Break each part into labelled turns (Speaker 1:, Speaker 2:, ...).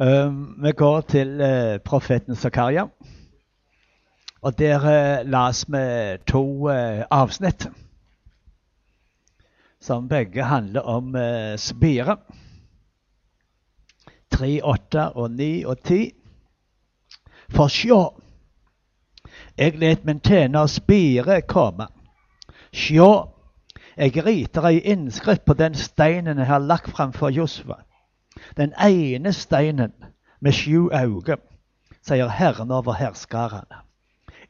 Speaker 1: Um, vi går til uh, profeten Zakaria. Og der uh, las vi to uh, avsnitt som begge handler om spire. 3, 8 og 9 og 10. For sjå, jeg let min tjener Spire komme. Sjå, jeg riter ei innskrift på den steinen jeg har lagt framfor Josva. Den ene steinen med sju øyne, sier Herren over herskarene.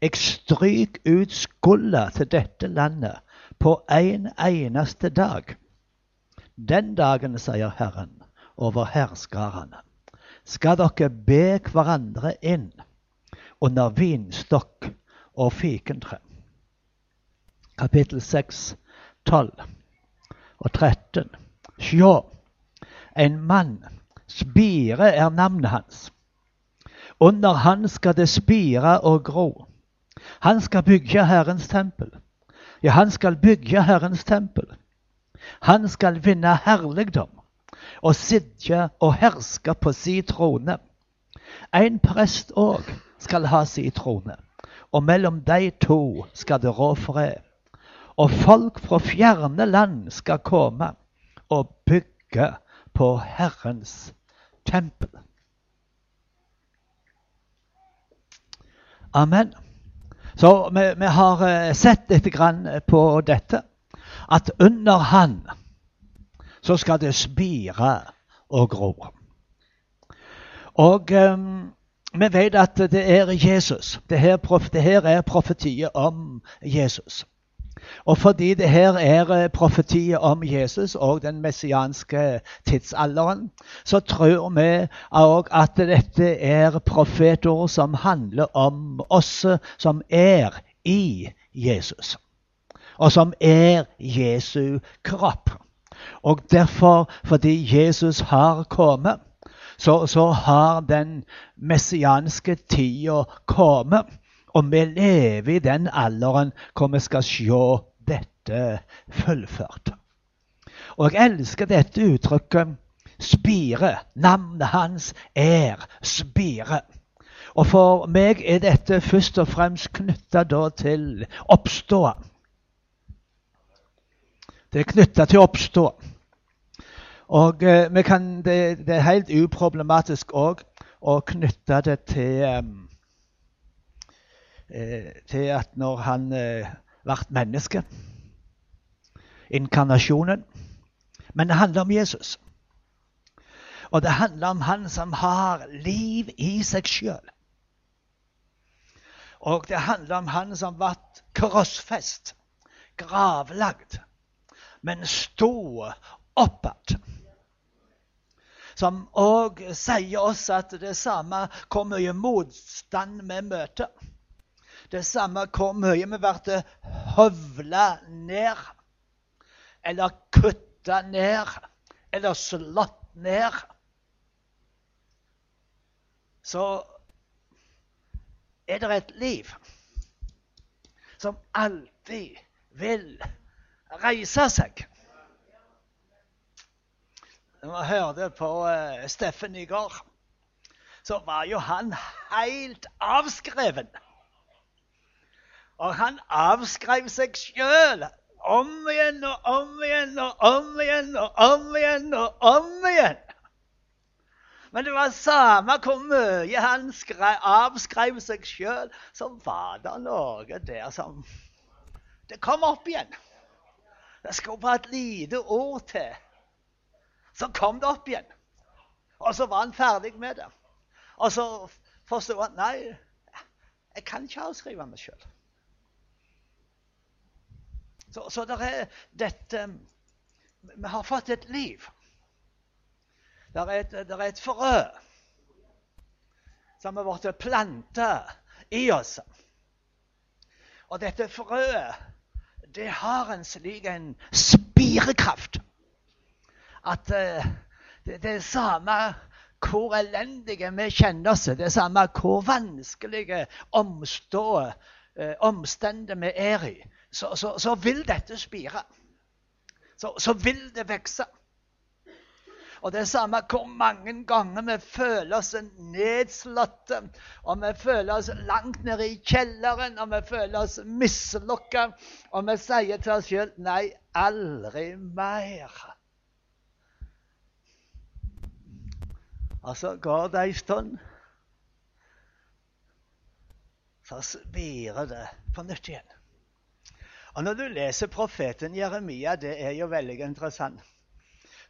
Speaker 1: Jeg stryk ut skulda til dette landet på en eneste dag. Den dagen, sier Herren over herskarene, skal dere be hverandre inn under vinstokk og fikentre. Kapittel 6, 12 og 13. Sjå, en mann, spire er navnet hans. Under han skal det spire og gro. Han skal bygge Herrens tempel. Ja, han skal bygge Herrens tempel. Han skal vinne herligdom og sitte og herske på si trone. En prest òg skal ha si trone, og mellom de to skal det rå fred. Og folk fra fjerne land skal komme og bygge på Herrens tempel. Amen. Så vi, vi har sett litt på dette. At under Han så skal det spire og gro. Og um, vi vet at det er Jesus. Det her, det her er profetiet om Jesus. Og fordi det her er profetiet om Jesus og den messianske tidsalderen, så tror vi òg at dette er profetord som handler om oss som er i Jesus, og som er Jesu kropp. Og derfor, fordi Jesus har kommet, så, så har den messianske tida kommet. Og vi lever i den alderen hvor vi skal se dette fullført. Og jeg elsker dette uttrykket spire. Navnet hans er Spire. Og for meg er dette først og fremst knytta til oppståa. Det er knytta til oppstå. Og eh, kan, det, det, er helt uproblematisk òg å knytte det til, eh, til at når han eh, ble menneske Inkarnasjonen. Men det handler om Jesus. Og det handler om han som har liv i seg sjøl. Og det handler om han som ble krossfest, gravlagd, men sto opp igjen som òg sier oss at det samme hvor mye motstand vi møter. Det samme hvor mye vi blir høvla ned, eller kutta ned, eller slått ned. Så er det et liv som alltid vil reise seg. Når vi hørte på uh, Steffen i går, så var jo han helt avskreven. Og han avskrev seg sjøl om igjen og om igjen og om igjen og om igjen og om igjen. Men det var samme hvor mye han skrev, avskrev seg sjøl, så var det noe der som Det kom opp igjen. Det skulle bare et lite ord til så kom det opp igjen. Og så var han ferdig med det. Og så forsto han nei, jeg kan ikke avskrive meg sjøl. Så, så det er dette Vi har fått et liv. Det er et, det er et frø som har blitt planta i oss. Og dette frøet, det har en slik en spirekraft at uh, det, det er samme hvor elendige vi kjenner oss, det er samme hvor vanskelige omstå, uh, omstendet vi er i, så, så, så vil dette spire. Så, så, vil det vokse. Og det er samme hvor mange ganger vi føler oss nedslåtte, og vi føler oss langt nede i kjelleren, og vi føler oss mislykka, og vi sier til oss sjøl nei, aldri mer. Og så går det ei stund, så spirer det på nytt igjen. Og Når du leser profeten Jeremia, det er jo veldig interessant.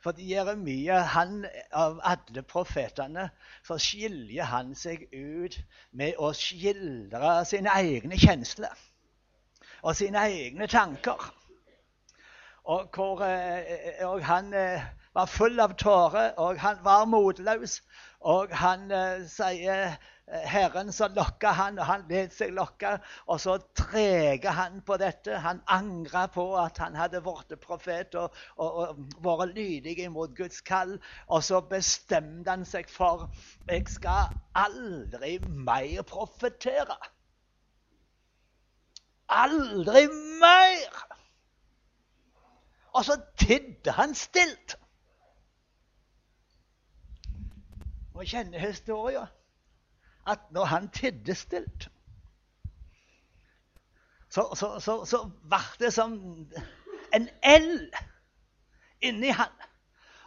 Speaker 1: For Jeremia, han, av alle profetene, så skiljer han seg ut med å skildre sine egne kjensler og sine egne tanker. Og, hvor, eh, og han eh, var full av tårer, og han var motløs. Og han eh, sier Herren så lokka han, og han let seg lokke. Og så treger han på dette. Han angra på at han hadde blitt profet og, og, og, vært lydig imot Guds kall. Og så bestemte han seg for jeg skal aldri mer profetere. Aldri mer! Og så tidde han stilt. Og kjenner historien at når han tidde stilt, så, så, så, så ble det som en L inni han.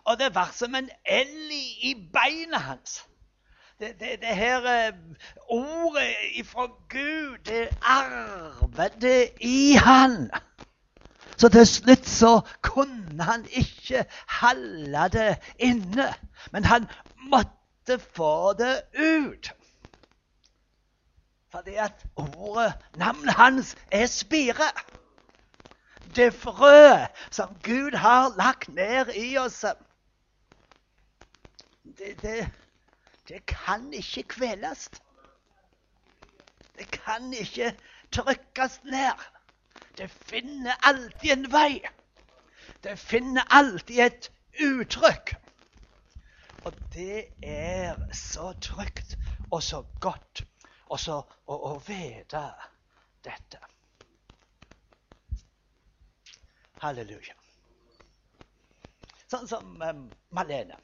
Speaker 1: Og det ble som en L i, i beina hans. Det, det, det her eh, ordet ifra Gud, det arbeidet i han. Så til slutt så kunne han ikke holde det inne. Men han måtte få det ut. Fordi at ordet, navnet hans, er spire. Det frø som Gud har lagt ned i oss. Det, det, det kan ikke kveles. Det kan ikke trykkes ned. Det finner alltid en vei. Det finner alltid et uttrykk. Og det er så trygt og så godt og så å, å vite dette. Halleluja. Sånn som um, Malene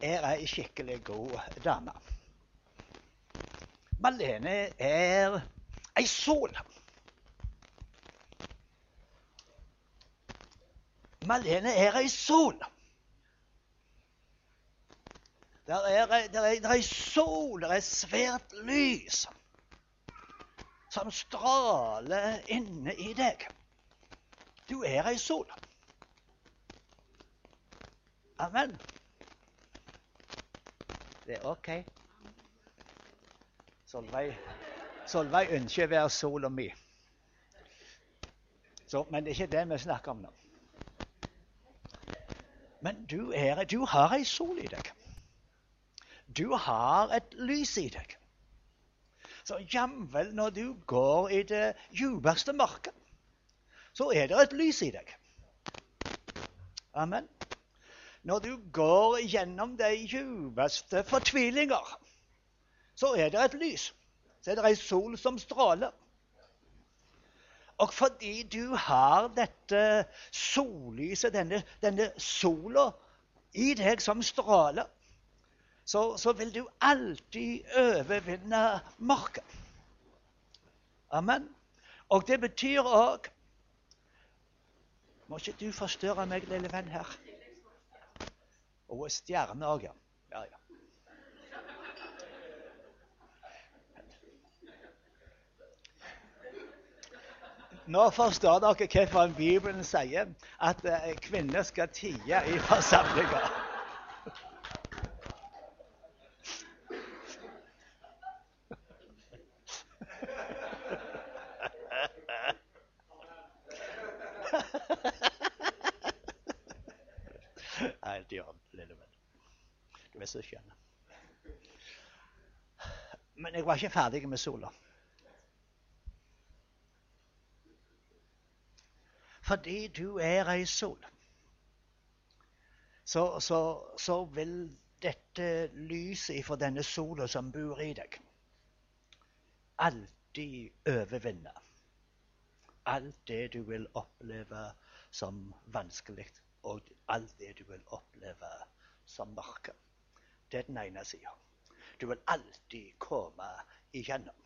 Speaker 1: er ei skikkelig god dame. Malene er ei sol. Malene er ei sol. Der er, der er, er sol, der er svært lys som stråler inne i deg. Du er ei sol. Amen. Det er OK. Solveig, Solveig ønsker å være sola mi. Så, men det er ikke det vi snakker om nå. Men du, er, du har ei sol i deg. Du har et lys i deg. Så jamvel når du går i det djupeste mørket, så er det et lys i deg. Amen. Når du går gjennom de djupeste fortvilinger, så er det et lys. Så er det ei sol som stråler. Og fordi du har dette sollyset, denne, denne sola i deg som stråler, så, så vil du alltid overvinne mørket. Amen. Og det betyr òg Må ikke du forstyrre meg, lille venn her. Og stjerne òg, ja. ja, ja. Nå forstår dere hvorfor Bibelen sier at eh, kvinner skal tie i forsamlinger. så skjønner. Men jeg var ikke ferdig med sola. Fordi du er ei sol, så, så, så vil dette lyset fra denne sola som bor i deg, alltid overvinne alt det du vil oppleve som vanskelig, og alt det du vil oppleve som mørke. Det er den ene sida. Du vil alltid komme igjennom.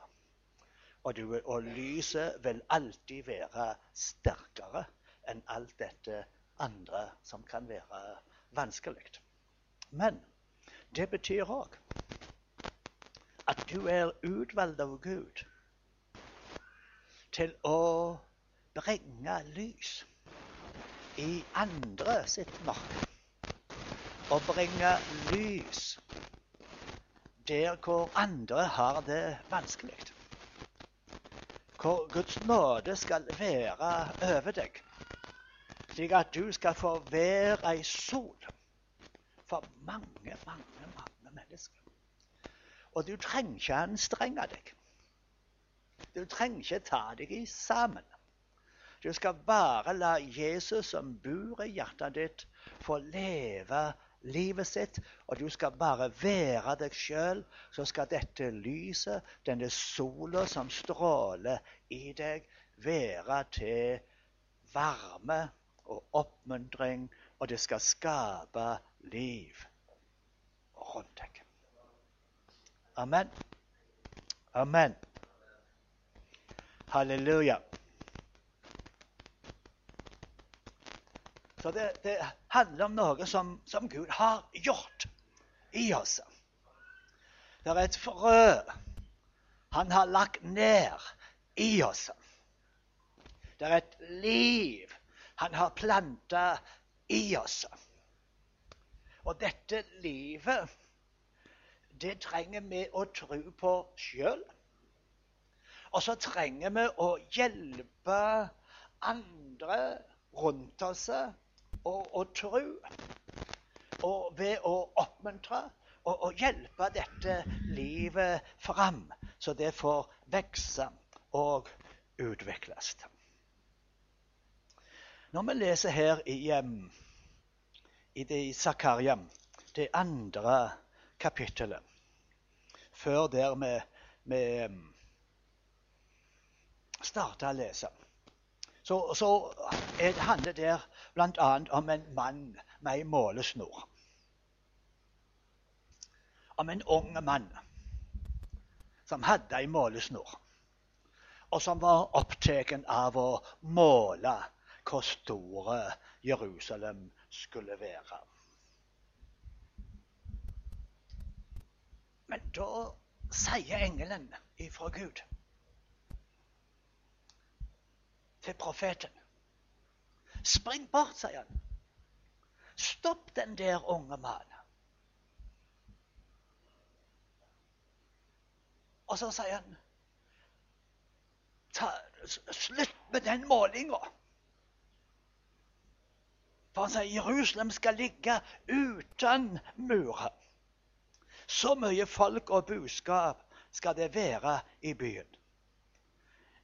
Speaker 1: Og, du, og lyset vil alltid være sterkere enn alt dette andre som kan være vanskelig. Men det betyr òg at du er utvalgt av Gud til å bringe lys i andre sitt mørke. Å bringe lys der hvor andre har det vanskelig. Hvor Guds nåde skal være over deg, slik at du skal få være ei sol for mange, mange, mange mennesker. Og du trenger ikke anstrenge deg. Du trenger ikke ta deg i sammen. Du skal bare la Jesus som bor i hjertet ditt, få leve livet sitt, og du skal bare være deg sjøl, så skal dette lyset, denne sola som stråler i deg, være til varme og oppmuntring, og det skal skape liv rundt deg. Amen. Amen. Halleluja. Så det, det, handler om noe som, som, Gud har gjort i oss. Det er et frø han har lagt ned i oss. Det er et liv han har planta i oss. Og dette livet, det trenger vi å tro på sjøl. Og så trenger vi å hjelpe andre rundt oss og, og tro. Og ved å oppmuntre og, og hjelpe dette livet fram, så det får vokse og utvikles. Når vi leser her i, i Zakaria, det andre kapittelet, før der vi, vi starta å lese så, så det handler det bl.a. om en mann med ei målesnor. Om en ung mann som hadde ei målesnor, og som var opptatt av å måle hvor store Jerusalem skulle være. Men da sier engelen ifra Gud til profeten. Spring bort, sier han. Stopp den der unge mannen. Og så sier han ta, Slutt med den målinga. For han sier Jerusalem skal ligge uten murer. Så mye folk og budskap skal det være i byen.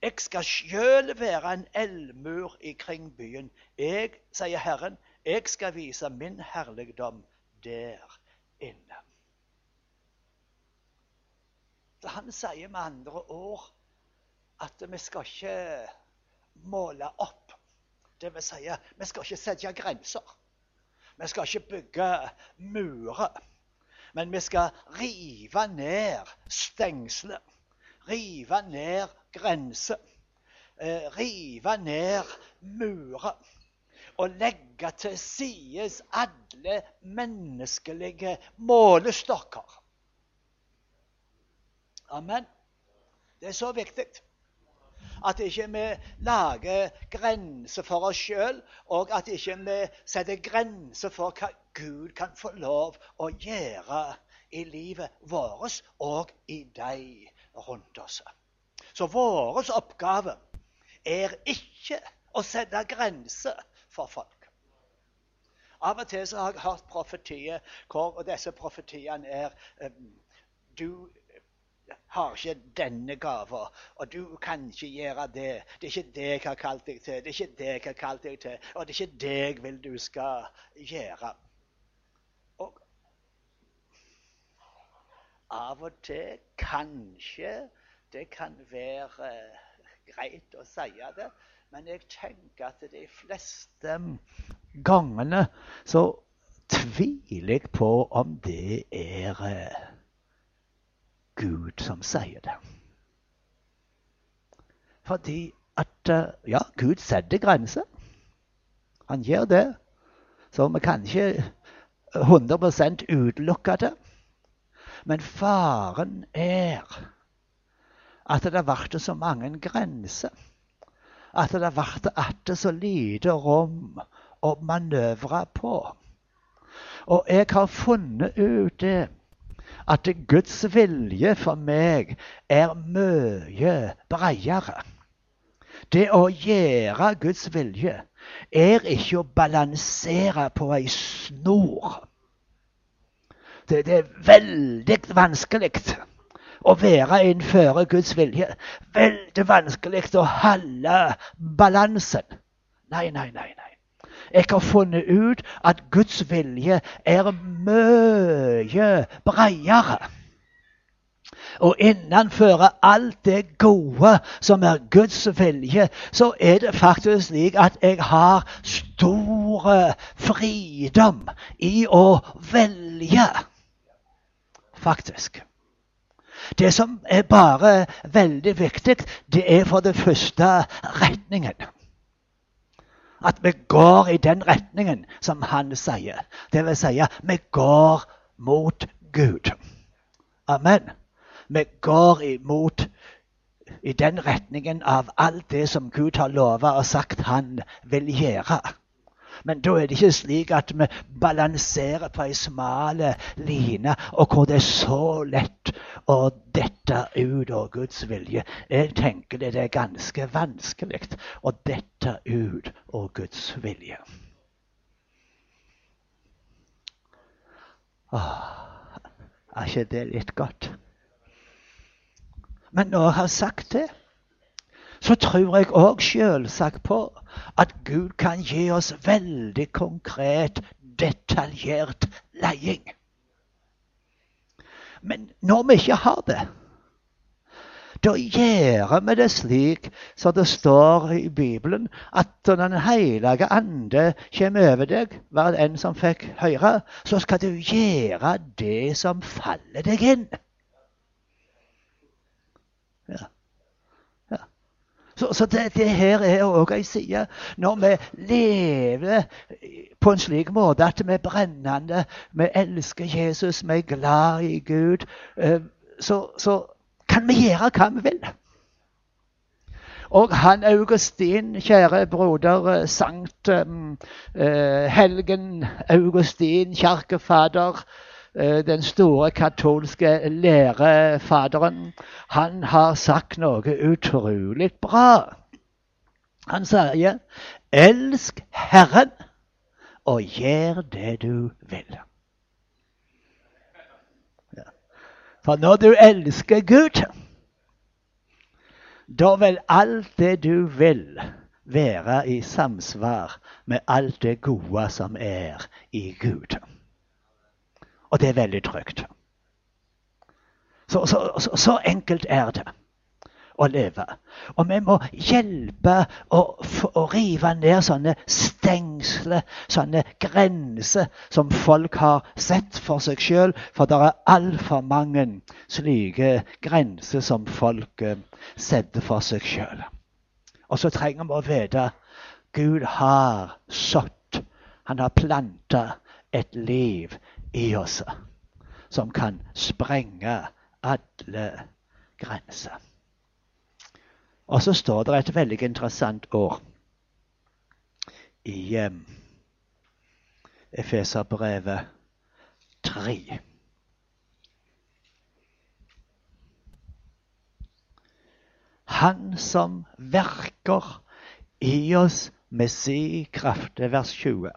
Speaker 1: Jeg skal sjøl være en elmur ikring byen. Jeg, sier Herren, jeg skal vise min herligdom der inne. Så Han sier med andre ord at vi skal ikke måle opp. Det vil si, vi skal ikke sette grenser. Vi skal ikke bygge murer. Men vi skal rive ned stengsler rive ned grenser. Eh, rive ned murer. Og legge til side alle menneskelige målestokker. Amen. Det er så viktig at ikke vi lager grenser for oss sjøl, og at ikke vi setter grenser for hva Gud kan få lov å gjøre i livet vårt og i deg rundt oss. Så vår oppgave er ikke å sette grenser for folk. Av og til har jeg hørt profetier hvor disse profetiene er um, Du har ikke denne gava, og du kan ikke gjøre det. Det er ikke det jeg har kalt deg til, det er ikke det jeg har kalt deg til, og det er ikke det jeg vil du skal gjøre. Og av og til kanskje det kan være greit å si det, men jeg tenker at de fleste gangene så tviler jeg på om det er eh, Gud som sier det. Fordi at eh, Ja, Gud setter grenser. Han gjør det. Så vi kan ikke 100 utelukke det. Men faren er at det ble så mange grenser. At det ble atter så lite rom å manøvre på. Og jeg har funnet ut det at Guds vilje for meg er mye bredere. Det å gjøre Guds vilje er ikke å balansere på ei snor. Det, det er veldig vanskelig å være innenfor Guds vilje. Veldig vanskelig å holde balansen. Nei, nei, nei. nei. Jeg har funnet ut at Guds vilje er mye bredere. Og innenfor alt det gode som er Guds vilje, så er det faktisk slik at jeg har stor fridom i å velge. Faktisk. Det som er bare veldig viktig, det er for det første retningen at vi går i den retningen som han sier. Det vil si, vi går mot Gud. Amen. Vi går imot i den retningen av alt det som Gud har lova og sagt han vil gjøre. Men da er det ikke slik at vi balanserer på ei smal line, og hvor det er så lett å dette ut av Guds vilje. Jeg tenker det er ganske vanskelig å dette ut av Guds vilje. Åh, er ikke det litt godt? Men når jeg har sagt det, så tror jeg òg selvsagt på at Gud kan gi oss veldig konkret, detaljert leding. Men når vi ikke har det, da gjør vi det slik som det står i Bibelen, at når Den hellige ande kommer over deg, hver en som fikk høre, så skal du gjøre det som faller deg inn. Ja. Så, så det, det, her er òg ei side. Når vi lever på en slik måte at vi er brennende, vi elsker Jesus, vi er glad i Gud, eh, så, så kan vi gjøre hva vi vil. Og han Augustin, kjære broder Sankt um, uh, Helgen Augustin, kirkefader, Eh, den store katolske lærefaderen, han har sagt noe utrolig bra. Han sier 'Elsk Herren og gjør det du vil'. For når du elsker Gud, da vil alt det du vil, være i samsvar med alt det gode som er i Gud. Og det er veldig trygt. Så, så, så, enkelt er det å leve. Og vi må hjelpe å, å rive ned sånne stengsler, sånne grenser som folk har sett for seg sjøl. For det er altfor mange slike grenser som folk eh, setter for seg sjøl. Og så trenger vi å vite Gud har sådd, han har planta et liv i oss som kan sprenge alle grenser. Og så står det et veldig interessant ord i um, Efeserbrevet 3. Han som verker i oss med si kraft. Er vers 20.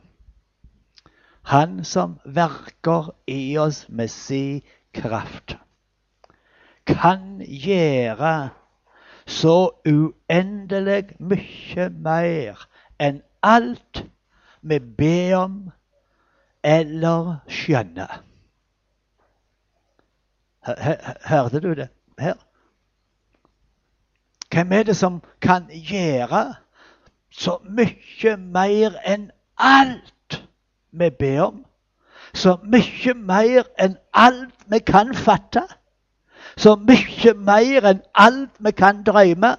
Speaker 1: Han som verker i oss med si kraft, kan gjøre så uendelig mye mer enn alt vi ber om eller skjønner. Hørte du det her? Hvem er det som kan gjøre så mye mer enn alt vi ber om, så mye mer enn alt vi kan fatte. Så mye mer enn alt vi kan drømme.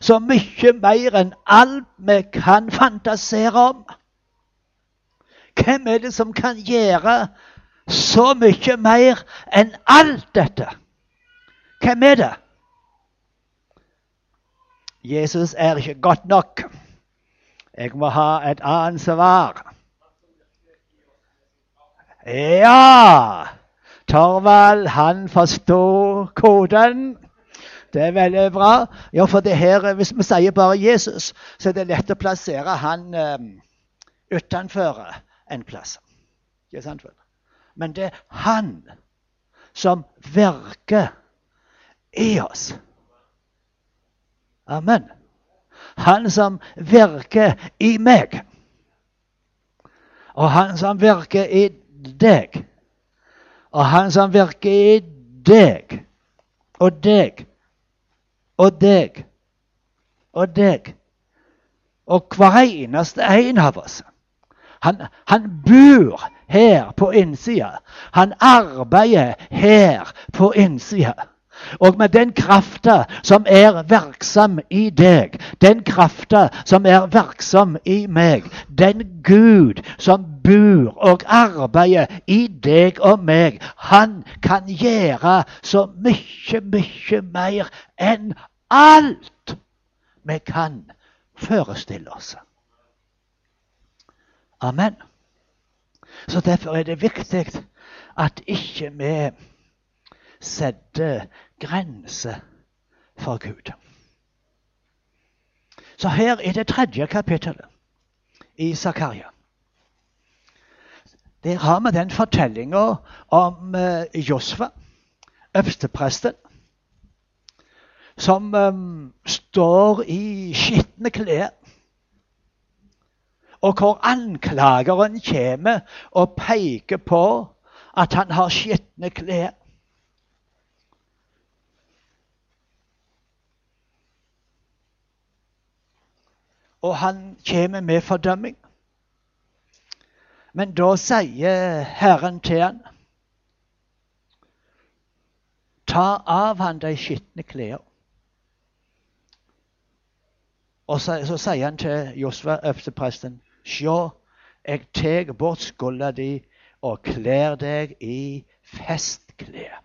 Speaker 1: Så mye mer enn alt vi kan fantasere om. Hvem er det som kan gjøre så mye mer enn alt dette? Hvem er det? Jesus er ikke godt nok. Jeg må ha et annet svar. Ja! Torvald, han forstår koden. Det er veldig bra. Ja, for det her, Hvis vi sier bare Jesus, så er det lett å plassere han um, utenfor en plass. Ikke sant? Men det er han som virker i oss. Amen. Han som virker i meg. Og han som virker i deg. Og han som virker i deg og deg og deg og deg og hver eneste en av oss. Han, han bor her på innsida. Han arbeider her på innsida. Og med den krafta som er virksom i deg, den krafta som er virksom i meg, den Gud som bor og arbeider i deg og meg, han kan gjøre så mye, mye mer enn alt vi kan forestille oss. Amen. Så derfor er det viktig at ikke vi setter grenser for Gud. Så her er det tredje kapittelet i Zakaria. Der har vi den fortellinga om uh, Josfa, øverstepresten, som um, står i skitne klær. Og hvor anklageren kommer og peker på at han har skitne klær. Og han kommer med fordømming. Men da sier Herren til han Ta av han de skitne klær. Og så, så, sier han til Josva, øverstepresten, Sjå, jeg tar bort skulda di og kler deg i festklær.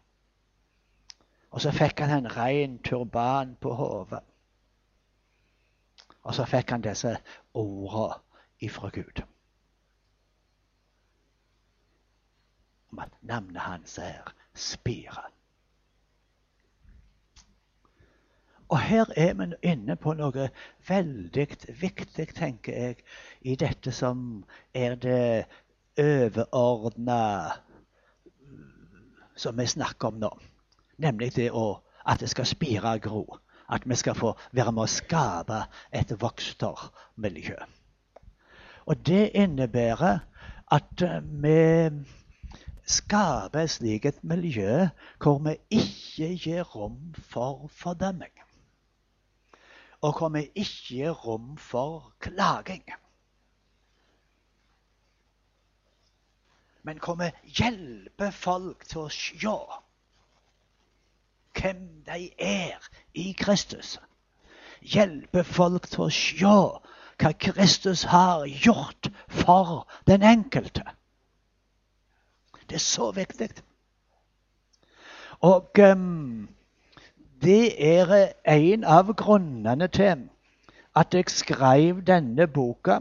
Speaker 1: Og så fikk han en rein turban på hodet. Og så fikk han disse ordene ifra Gud. Om at navnet hans er Spire. Og her er vi inne på noe veldig viktig, tenker jeg, i dette som er det overordna som vi snakker om nå. Nemlig det å, at det skal spire og gro at vi skal få være med å skape et vokstermiljø. Og det innebærer at eh, vi skaper et miljø hvor vi ikke gir rom for fordømming. Og hvor vi ikke gir rom for klaging. Men hvor vi hjelper folk til å se hvem de er i Kristus. Hjelpe folk til å se hva Kristus har gjort for den enkelte. Det er så viktig. Og um, det er en av grunnene til at jeg skrev denne boka,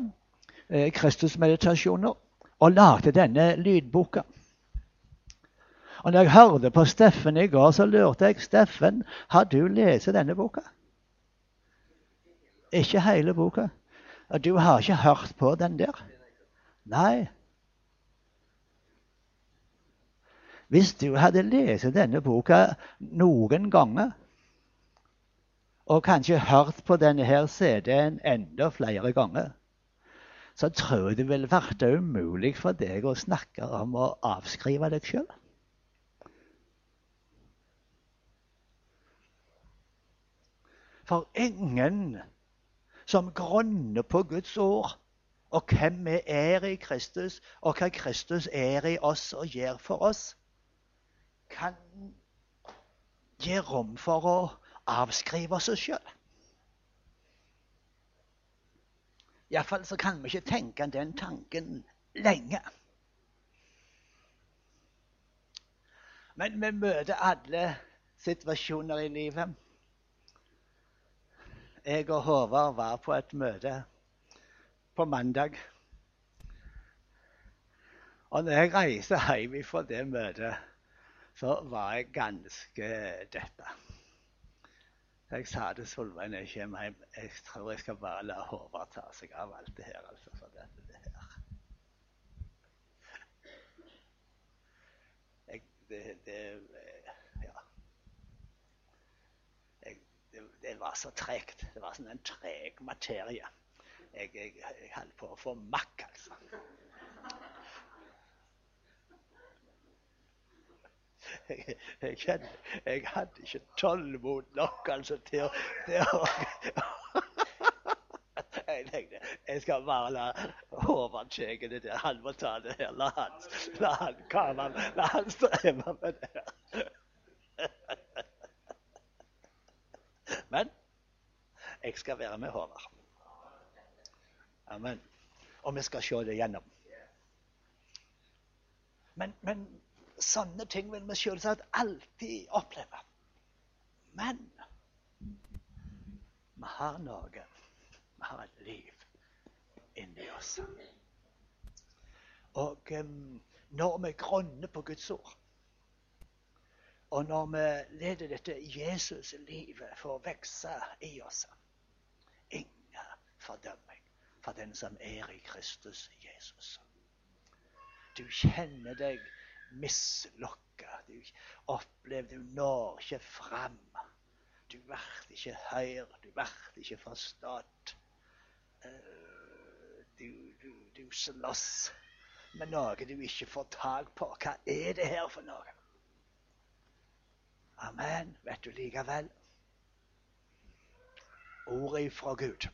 Speaker 1: eh, 'Kristusmeditasjoner', og lagde denne lydboka. Og når jeg hørte på Steffen i går, så lurte jeg Steffen, har du lest denne boka? Ikke hele boka. Og du har ikke hørt på den der? Nei. Hvis du hadde lest denne boka noen ganger, og kanskje hørt på denne her CD-en enda flere ganger, så tror jeg det ville vært umulig for deg å snakke om å avskrive deg sjøl. For ingen som grunner på Guds ord og hvem vi er i Kristus, og hva Kristus er i oss og gjør for oss, kan gi rom for å avskrive oss sjøl. Iallfall så kan vi ikke tenke den tanken lenge. Men vi møter alle situasjoner i livet. Jeg og Håvard var på et møte på mandag. Og når jeg reiste hjem fra det møtet, så var jeg ganske deppa. Jeg sa til Solveig når jeg kommer hjem jeg tror jeg skal bare la Håvard ta seg av alt det her. altså, for dette, det her. Jeg, det, det, ja. Jeg, det, var så tregt. Det var sånn en treg materie. Jeg, jeg, jeg holdt på å få makk, altså. jeg, jeg, jeg, hadde ikke tålmod nok altså, til, til å jeg tenkte jeg skal bare la Håvard det der. Han må ta det her. La han, la han, han, han streve med det her. Men jeg skal være med Håvard. Amen. Og vi skal se det gjennom. Men, men Sånne ting vil vi selvsagt alltid oppleve. Men vi har noe. Vi har et liv inni oss. Og um, når vi grunner på Guds ord, og når vi leder dette Jesus-livet for å vokse i oss Ingen fordømming for den som er i Kristus Jesus. Du kjenner deg mislukka. Du opplever du når ikke fram. Du blir ikke hørt, du blir ikke forstått. Eh, du, du, du slåss med noe du ikke får tak på. Hva er det her for noe? Amen. Vet du likevel Ordet fra Gud,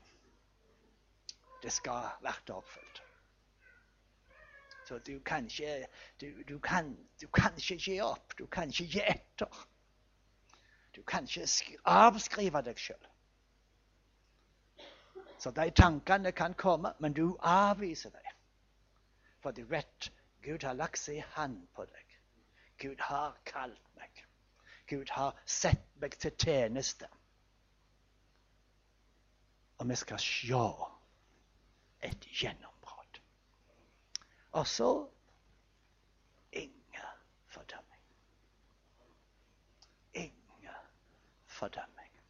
Speaker 1: det skal bli oppfylt. Så du kan ikke, du, du kan, du kan ikke gi opp. Du kan ikke gi etter. Du kan ikke avskrive deg sjøl. Så de tankene kan komme, men du avviser dem. For du vet Gud har lagt sin hand på deg. Gud har kalt meg. Gud har sett meg til tjeneste. Og vi skal se et gjennombrudd. Og så ingen fordømming. Ingen fordømming.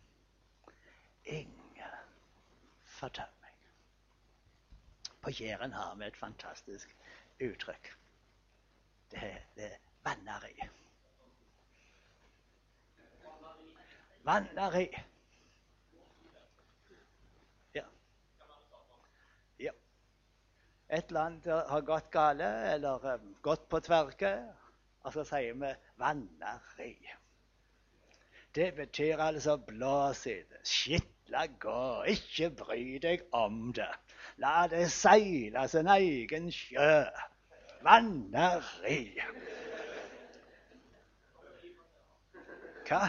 Speaker 1: Ingen fordømming. På Jæren har vi et fantastisk uttrykk. Det det er vanneri. Vanneri. et eller annet har gått gale eller um, gått på tverke, og så sier vi 'vanneri'. Det betyr altså blås i det. Skitla gå. Ikke bry deg om det. La det seile sin egen sjø. Vanneri. Hva?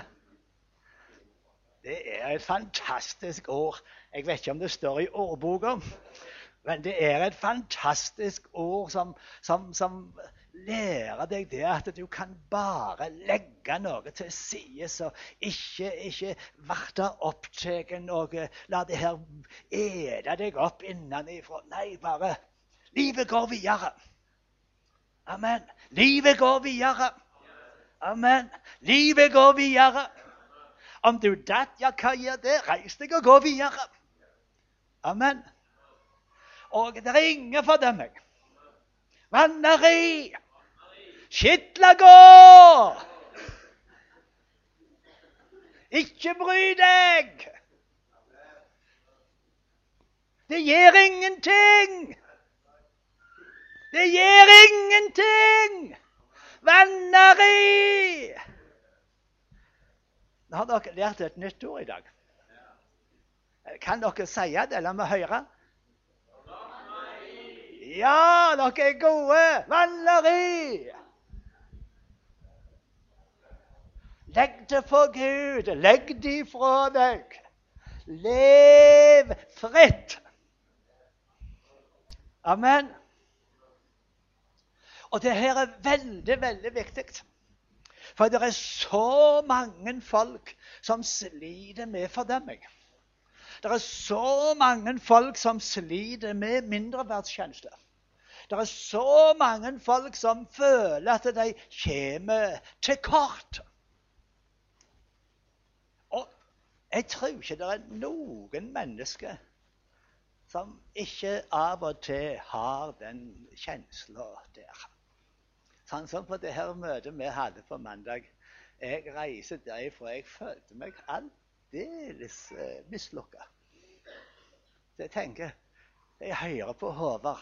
Speaker 1: Det er et fantastisk ord. Jeg vet ikke om det står i ordboka. Men det er et fantastisk ord som, som, som lærer deg det at du kan bare legge noe til side. Så ikke, ikke bli opptatt noe. La det her ete deg opp innenfra. Nei, bare Livet går videre. Amen. Livet går videre. Amen. Livet går videre. Om du datt, ja, hva gjør det? Reis deg og gå videre. Amen. Og det er ingen fordømming. Vanneri. Skitla gå! Ikke bry deg! Det gjør ingenting! Det gjør ingenting! Vanneri! Nå har dere lært et nytt ord i dag. Kan dere si det? La meg høre. Ja, dere er gode! Vanleri! Legg det for Gud. Legg det fra deg. Lev fritt. Amen. Og det her er veldig, veldig viktig. For det er så mange folk som sliter med fordømming. Det er så mange folk som sliter med mindreverdskjensle. Det er så mange folk som føler at de kommer til kort. Og jeg tror ikke det er noen mennesker som ikke av og til har den kjensla der. Sånn som på det her møtet vi hadde på mandag. Jeg reiser derifra. Jeg følte meg aldeles eh, mislukka. Så jeg tenker Jeg hører på Håvard.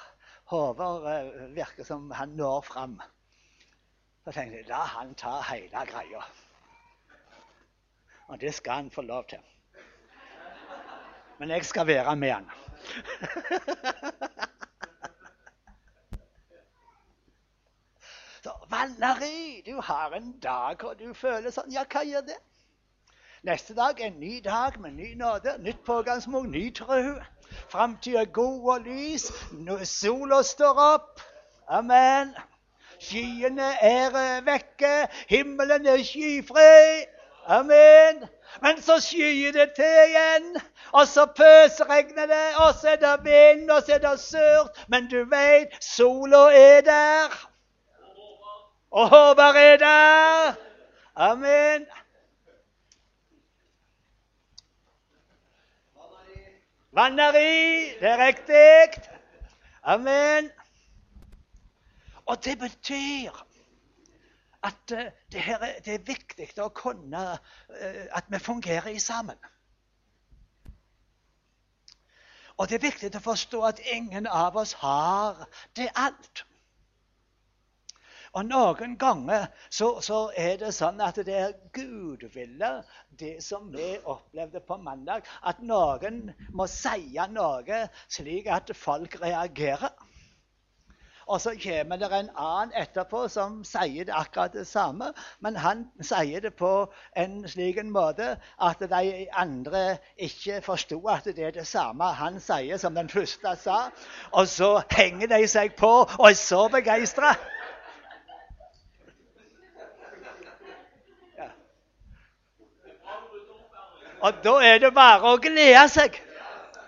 Speaker 1: Håvard eh, virker som han når fram. Så tenkte jeg la han ta hele greia. Og det skal han få lov til. Men jeg skal være med han. Så Valerie, du har en dag hvor du føler sånn. Ja, hva gjør det? Neste dag en ny dag med ny nåde, nytt pågangsmot, ny tro. Framtida er god og lys. Sola står opp. Amen. Skyene er vekke. Himmelen er skyfri. Amen. Men så skyer det til igjen, og så pøsregner det, og så er det vind, og så er det surt. Men du veit, sola er der. Og Håvard er der. Amen. Vanneri, det er riktig. Amen. Og det betyr at uh, det, her, det, er viktig å kunne uh, at vi fungerer sammen. Og det er viktig å forstå at ingen av oss har det alt. Og noen ganger så, så, er det sånn at det er gudville, det som vi opplevde på mandag. At noen må si noe slik at folk reagerer. Og så kommer det en annen etterpå som sier det akkurat det samme. Men han sier det på en slik måte at de andre ikke forsto at det er det samme han sier, som den første sa. Og så henger de seg på og er så begeistra. Og da er det bare å glede seg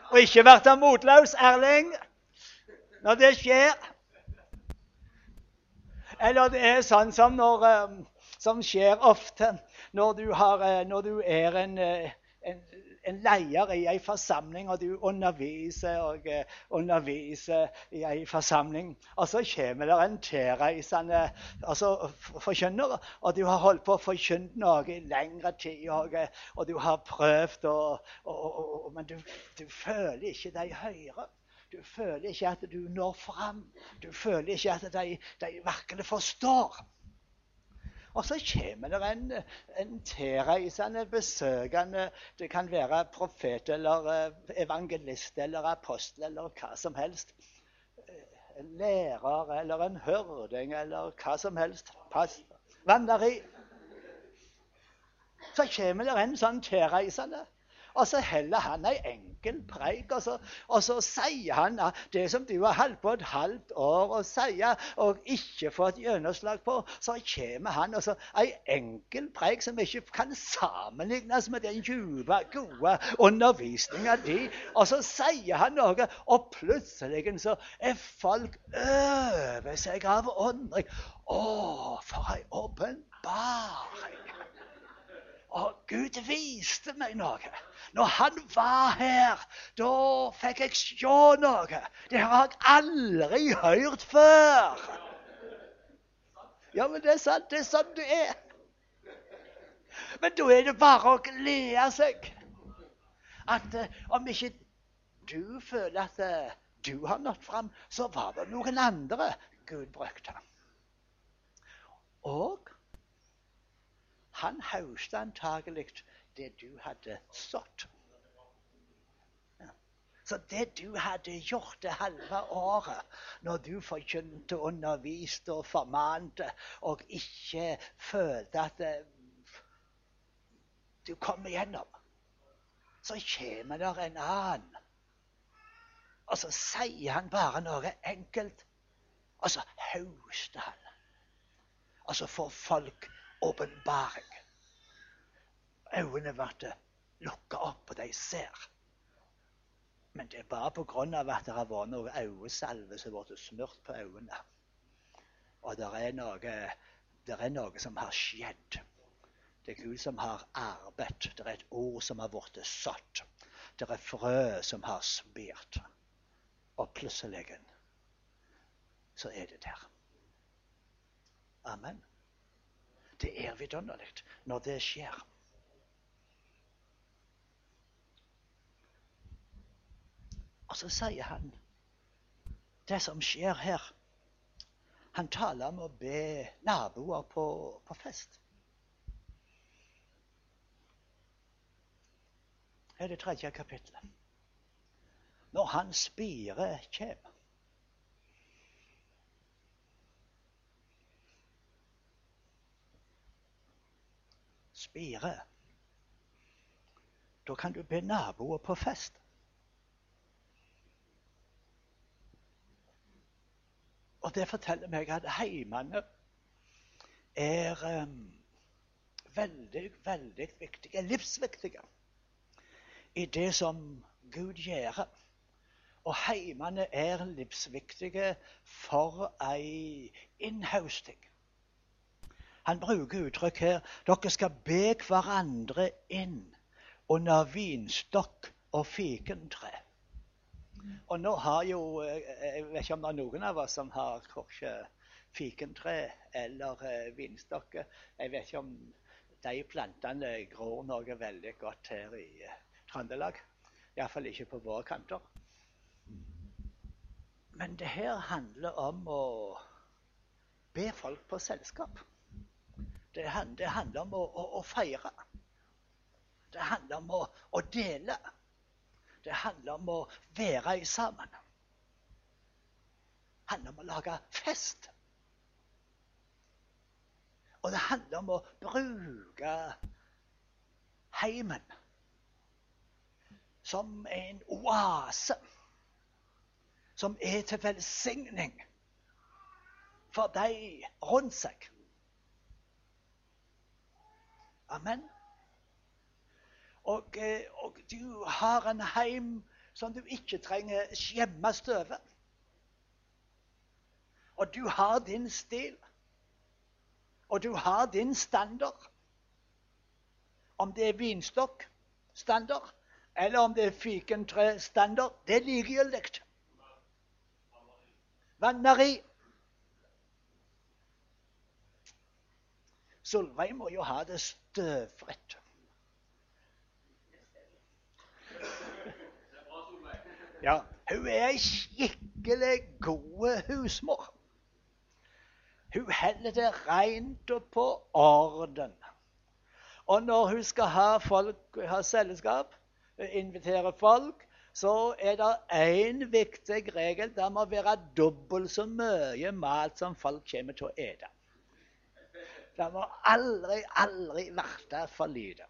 Speaker 1: og ikke være motløs, Erling, når det skjer. Eller det er sånn som, når, eh, som skjer ofte når du, har, eh, når du er en, eh, en en leder i en forsamling, og du underviser og uh, underviser i en forsamling. Og så kommer det en tilreisende altså, forkynner, og du har holdt på å forkynne noe i lengre tid. Og, og du har prøvd, og, og, men du, du føler ikke de hører. Du føler ikke at du når fram. Du føler ikke at de, de virkelig forstår. Og så kommer det en, en tilreisende besøkende. Det kan være profet eller eh, evangelist eller apostel eller hva som helst. En lærer eller en hørding eller hva som helst. Pass. Vandrer i. Så kommer det en sånn tilreisende. Og så heller han ei enkel preik, og så, og så, sier han det som du har holdt på et halvt år å si og ikke fått gjennomslag på. Så kommer han og så ei enkel preik som ikke kan sammenlignes med den dype, gode undervisninga di. Og så sier han noe, og plutselig så er folk over seg av undring. Å, for ei åpenbaring! Og Gud viste meg noe. Når han var her, da fikk jeg se noe. Det har jeg aldri hørt før. Ja, men det er sant. Det er sånn du er. Men da er det bare å glede seg. At uh, om ikke du føler at uh, du har nådd fram, så var det noen andre Gud brukte. Og han høstet antagelig det du hadde sådd. Så det du hadde gjort det halve året, når du forkynte, underviste og formante, og ikke følte at det, du kom igjennom, så kommer der en annen. Og så sier han bare noe enkelt, og så hauster han. Og så får folk åpenbaring. Øynene blir lukka opp, og de ser. Men det er bare pga. at det har vært noe øyesalve som har blitt smurt på øynene. Og det er, noe, det er noe som har skjedd. Det er Gud som har arbeidet. Det er et ord som har blitt satt. Det er frø som har spirt. Og plutselig så er det der. Amen. Det er vidunderlig når det skjer. Og så sier han det som skjer her Han taler om å be naboer på, på fest. Her er det tredje kapittelet. Når han spire kjem. Spire. Da kan du be naboer på fest. Og det forteller meg at heimene er um, veldig, veldig viktige, livsviktige, i det som Gud gjør. Og heimene er livsviktige for ei innhausting. Han bruker uttrykk her dere skal be hverandre inn under vinstokk og fikentre. Og nå har jo eh, Jeg vet ikke om det er noen av oss som har korset fikentre eller eh, vinstokker. Jeg vet ikke om de plantene gror noe veldig godt her i eh, Trøndelag. Iallfall ikke på våre kanter. Men det her handler om å be folk på selskap. Det handler om å, å, å, feire. Det handler om å, å dele. Det handler om å være sammen. Det handler om å lage fest. Og det handler om å bruke heimen som en oase. Som er til velsigning for de rundt seg. Amen. Og, eh, og, du har en heim som du ikke trenger skjemme støvet. Og du har din stil. Og du har din standard. Om det er vinstokkstandard, eller om det er fikentrestandard, det er likegyldig. Vanneri. Solveig må jo ha det støvfritt. Ja, hun er ei skikkelig god husmor. Hun holder det rent og på orden. Og når hun skal ha, folk, ha selskap, invitere folk, så er det én viktig regel. Det må være dobbelt så mye mat som folk kommer til å ete. Det må aldri, aldri bli for lite.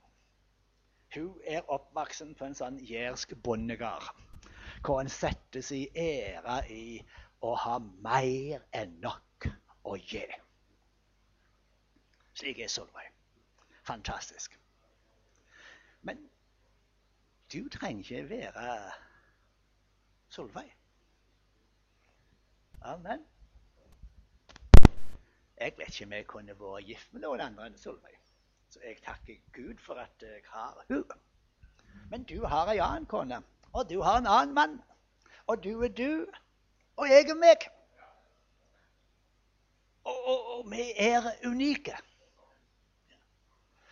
Speaker 1: Hun er oppvokst på en sånn jærsk bondegard hvor en settes i ære i å ha mer enn nok å gi. Slik er Solveig. Fantastisk. Men du trenger ikke være Solveig. Amen. Jeg vet ikke om jeg kunne vært gift med noen andre enn Solveig. Så jeg takker Gud for at jeg har henne. Men du har ei annen kone. Og du har en annen mann. Og du er du. Og jeg er meg. Og, og, og vi er unike.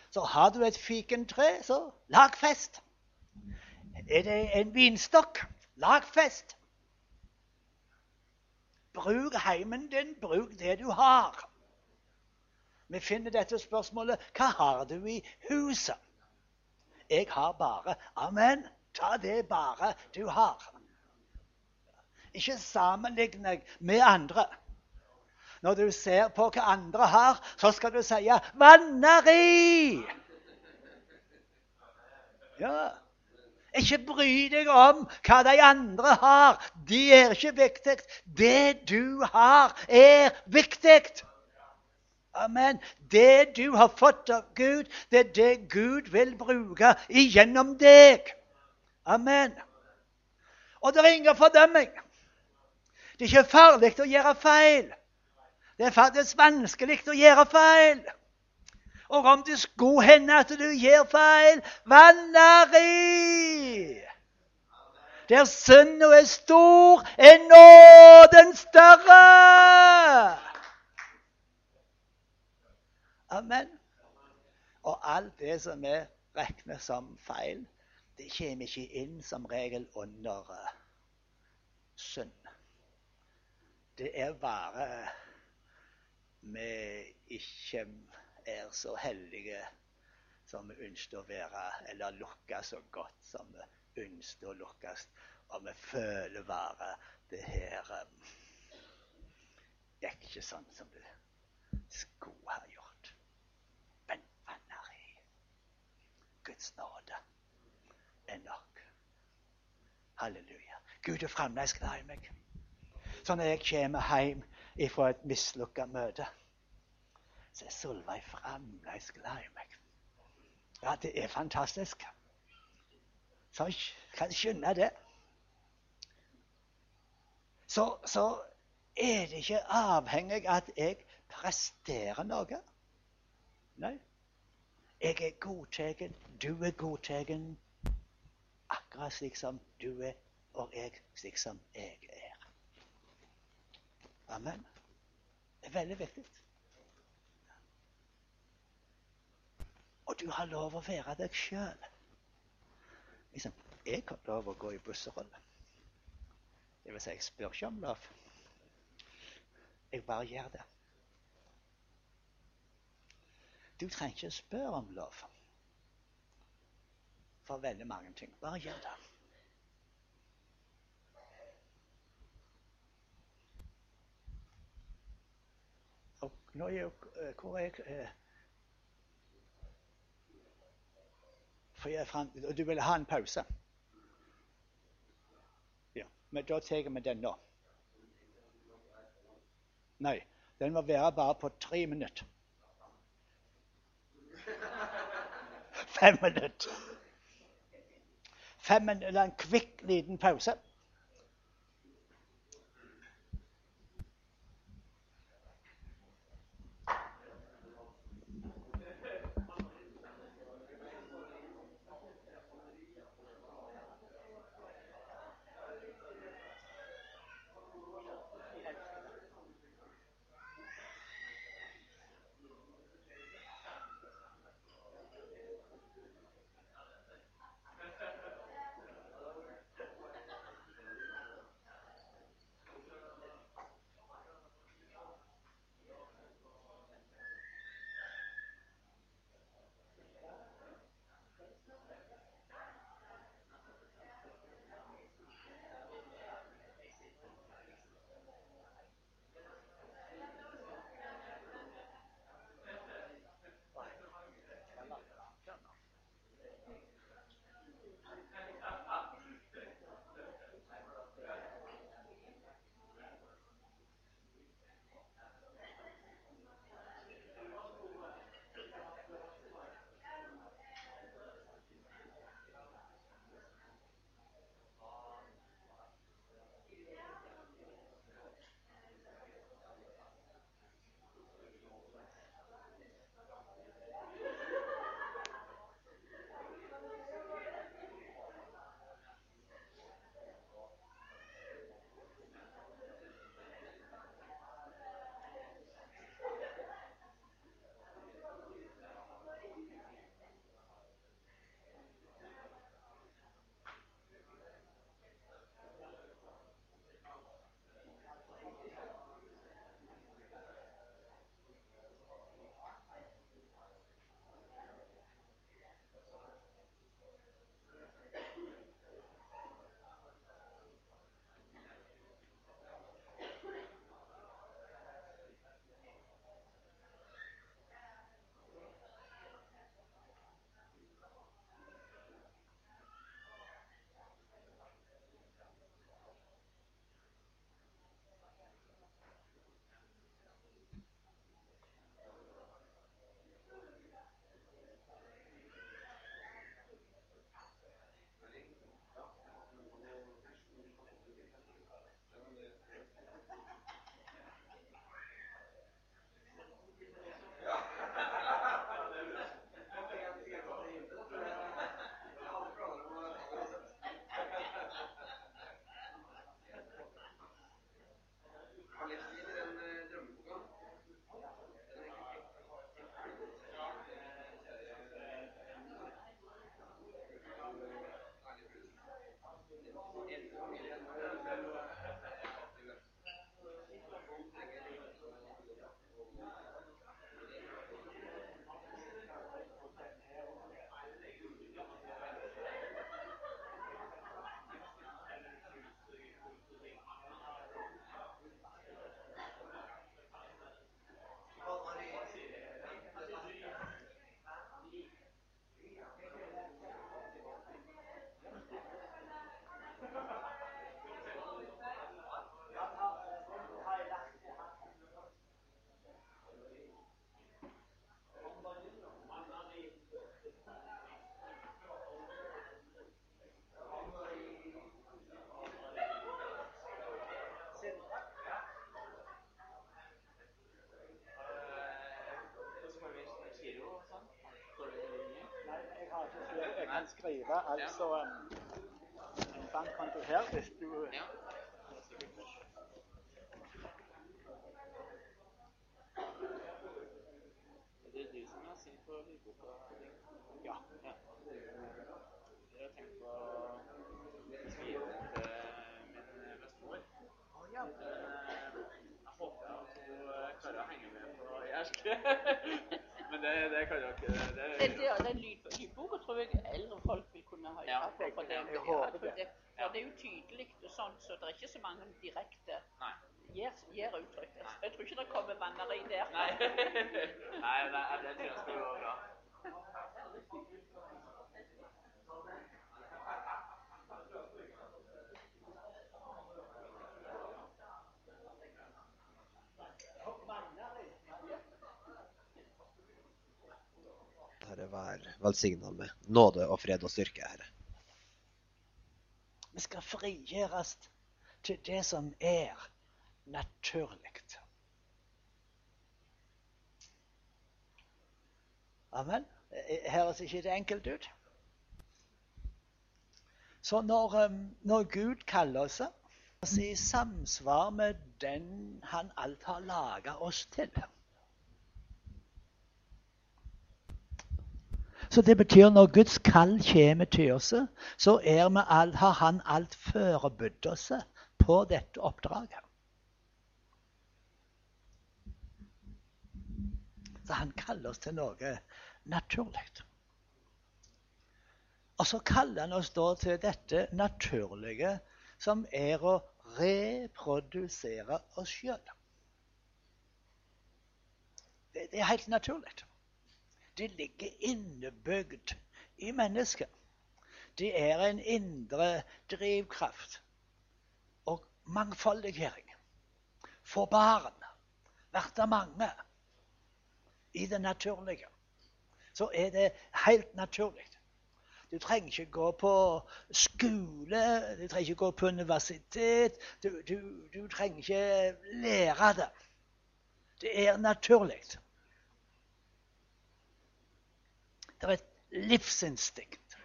Speaker 1: Så har du et fikentre, så lag fest. Er det en vinstokk, lag fest. Bruk heimen din, bruk det du har. Vi finner dette spørsmålet hva har du i huset? Jeg har bare Amen. Ta det bare du har. Ikke sammenlign deg med andre. Når du ser på hva andre har, så skal du si 'Vanneri'. Ja. Ikke bry deg om hva de andre har. Det er ikke viktig. Det du har, er viktig. Amen. Det du har fått av Gud, det er det Gud vil bruke igjennom deg. Amen. Og det er ingen fordømming. Det er ikke farlig å gjøre feil. Det er faktisk vanskelig å gjøre feil. Og om det skulle hende at du gjør feil Vanneri! Der synda er stor, er nåden større! Amen. Og alt det som vi regner som feil, det kommer ikke inn som regel under uh, synd. Det er bare vi ikke er så heldige som vi ønsker å være, eller lukkes så godt som vi ønsker å lukkes. Og vi føler bare det her um, gikk ikke sånn som det skulle ha gjort. Men vanneri, Guds nåde er nok. Halleluja. Gud er fremdeles glad i meg. Så når jeg kommer hjem fra et mislukka møte så er Solveig fremdeles glad i meg. Ja, det er fantastisk. Så jeg kan skjønne det. Så, så er det ikke avhengig av at jeg presterer noe. Nei. Jeg er godtatt, du er godtatt, akkurat slik som du er, og jeg slik som jeg er. Amen. Det er veldig viktig. Og du har lov å være deg sjøl. Liksom, jeg har lov å gå i busserolle. Det vil si, jeg spør ikke om lov. Jeg bare gjør det. Du trenger ikke å spørre om lov for veldig mange ting. Bare gjør det. Og nå er jo, eh, hvor er jeg eh, For jeg fant, du vil ha en pause? Ja, men da tar vi den nå. Nei, den må være bare på tre minutter. Fem minutter. Fem En kvikk, liten pause. Kan skrive altså en bankkonto her hvis du
Speaker 2: Ja. Det er du som har sett på lydboka?
Speaker 1: Ja.
Speaker 2: ja. Jeg har tenkt på å skrive den til min bestemor.
Speaker 1: ja.
Speaker 2: Men eh, jeg håper at hun eh, klarer å henge med på jærsk. Men det, det kan jo ikke det,
Speaker 3: Den, der, den lyd, lydboka tror jeg eldre folk vil kunne ha
Speaker 2: Ja,
Speaker 3: på. For det,
Speaker 2: jeg
Speaker 3: ja,
Speaker 1: håper
Speaker 3: for
Speaker 1: det.
Speaker 3: det, for det er jo tydelig og sånn, så det er ikke så mange direkte
Speaker 2: Nei.
Speaker 3: gir, gir uttrykk. Jeg tror ikke det kommer vanneri der.
Speaker 2: Nei. Nei, det, det tror jeg skal gå bra.
Speaker 4: Herre, vær velsigna med nåde og fred og styrke, Herre.
Speaker 1: Vi skal frigjøres til det som er naturlig. Amen. Eh, Høres ikke det enkelt ut? Så når, um, når Gud kaller oss oss i samsvar med den Han alt har laga oss til Så det betyr når Guds kall kommer til oss, så er all, har Han alt forberedt oss på dette oppdraget. Så han kaller oss til noe naturlig. Og så kaller han oss da til dette naturlige, som er å reprodusere oss sjøl. Det, det er helt naturlig. Det ligger innebygd i mennesket. Det er en indre drivkraft og mangfoldiggjøring. For barn, bli mange. I det naturlige så er det helt naturlig. Du trenger ikke gå på skole, du trenger ikke gå på universitet. Du, du, du trenger ikke lære det. Det er naturlig. Det er et livsinstinkt.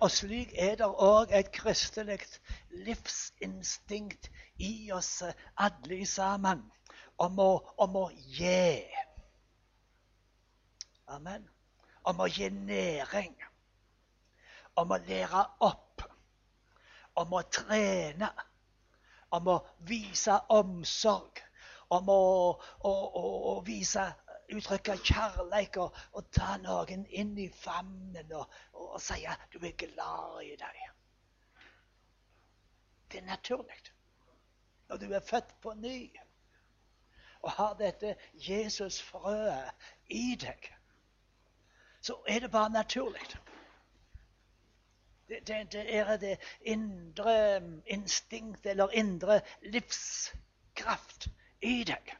Speaker 1: Og slik er det òg et kristelig livsinstinkt i oss alle sammen om å, om å gi. Amen. Om å gi næring. Om å lære opp. Om å trene. Om å vise omsorg. Om å, å, å, å vise uttrykke kjærlighet og, og, ta noen inn i famnen og, og, og si at du er glad i deg. Det er naturlig. Når du er født på ny og har dette Jesus-frøet i deg, så er det bare naturlig. Det, det, det er det indre instinkt eller indre livskraft i deg.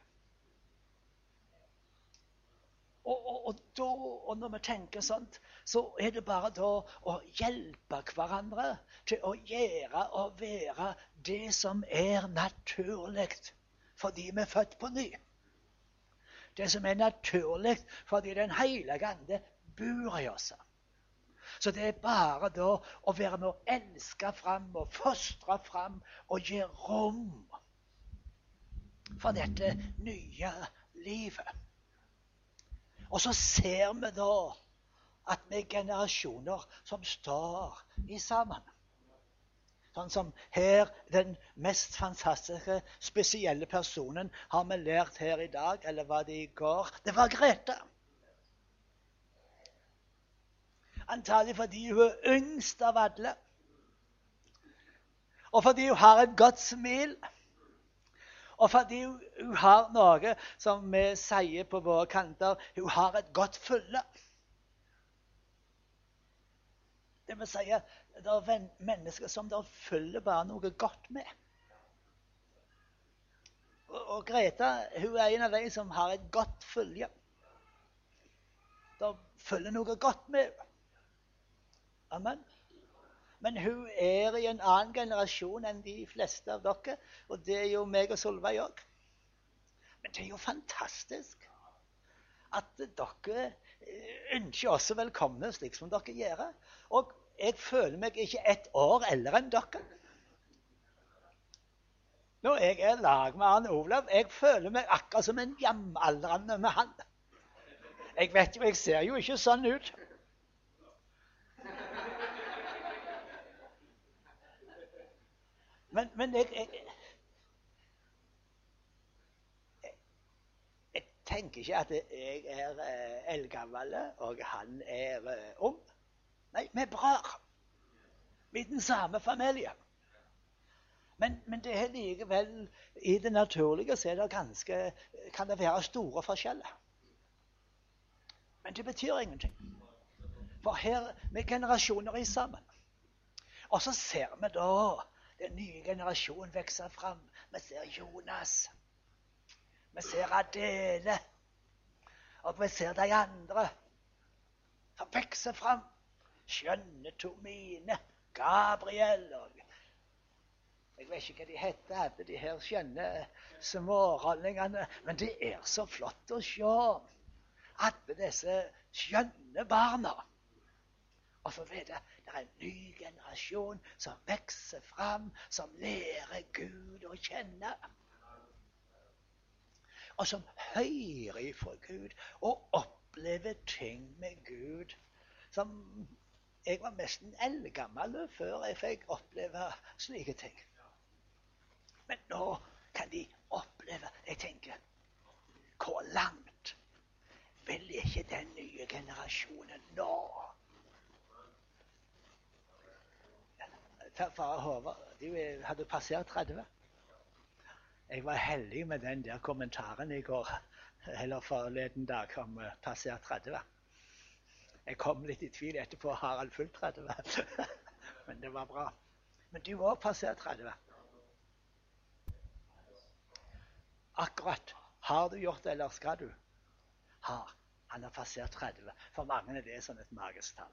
Speaker 1: Og, og, og, da, og, når vi tenker sånt, så er det bare da å hjelpe hverandre til å gjøre og være det som er naturlig fordi vi er født på ny. Det som er naturlig fordi Den hellige ande bor i oss. Så det er bare da å være med å elske fram og fostre fram og gi rom for dette nye livet. Og så ser vi da at vi er generasjoner som står i sammen. Sånn som her, den mest fantastiske, spesielle personen har vi lært her i dag, eller var det i går? Det var Grete. Antagelig fordi hun er yngst av alle. Og fordi hun har et godt smil. Og fordi hun, har noe som vi sier på våre kanter hun har et godt følge. Det vil si at det er mennesker som det følger bare noe godt med. Og, og Greta hun er en av de som har et godt følge. Det følger noe godt med henne. Amen. Men hun er i en annen generasjon enn de fleste av dere. Og det er jo meg og Solveig òg. Men det er jo fantastisk at dere eh, ønsker også velkomne, slik som dere gjør. Og jeg føler meg ikke ett år eldre enn dere. Når jeg er lag med han Olav, jeg føler meg akkurat som en jevnaldrende med han. Jeg vet jo, jeg ser jo ikke sånn ut. Men, men jeg, jeg, jeg, tenker ikke at jeg er eh, eldgammel og han er eh, ung. Nei, vi er brødre. Vi er den samme familie. Men, men, det er likevel i det naturlige så det ganske, kan det være store forskjeller. Men det betyr ingenting. For her vi er generasjoner i sammen. Og så ser vi da den nye generasjonen vokse fram. Vi ser Jonas. Vi ser Adele. Og vi ser de andre som vokser fram. Skjønne Tomine, Gabriel og Jeg vet ikke hva de heter, alle de her skjønne smårollingene. Men det er så flott å se alle disse skjønne barna. Og så vet jeg det er en ny generasjon som vokser fram, som lærer Gud å kjenne. Og som hører ifra Gud og opplever ting med Gud som Jeg var nesten eldgammel før jeg fikk oppleve slike ting. Men nå kan de oppleve Jeg tenker Hvor langt vil ikke den nye generasjonen nå? Far Håvard de hadde passert 30. Jeg var heldig med den der kommentaren i går, eller forleden dag, om uh, passert 30. Jeg kom litt i tvil etterpå. Har han fulgt 30? Men det var bra. Men du òg passert 30. Akkurat. Har du gjort det, eller skal du? Har. Han har passert 30. For mange er det sånn et magisk tall.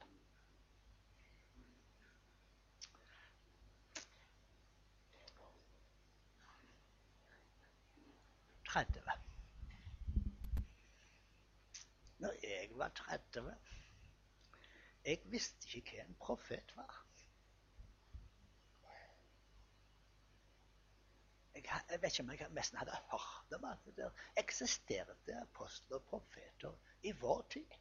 Speaker 1: 30. Når jeg var 30 Jeg visste ikke hva en profet var. Jeg, jeg vet ikke om jeg nesten hadde hørt om at det eksisterte apostler og profeter i vår tid.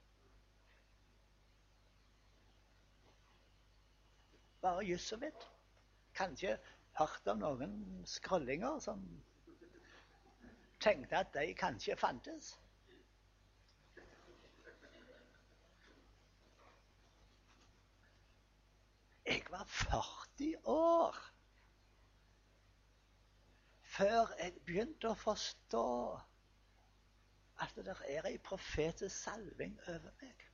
Speaker 1: Bare juss så vidt. Kanskje hørt om noen skrollinger som tenkte at de kanskje fantes. Jeg var 40 år før jeg begynte å forstå at det er ei profetisk salving over meg.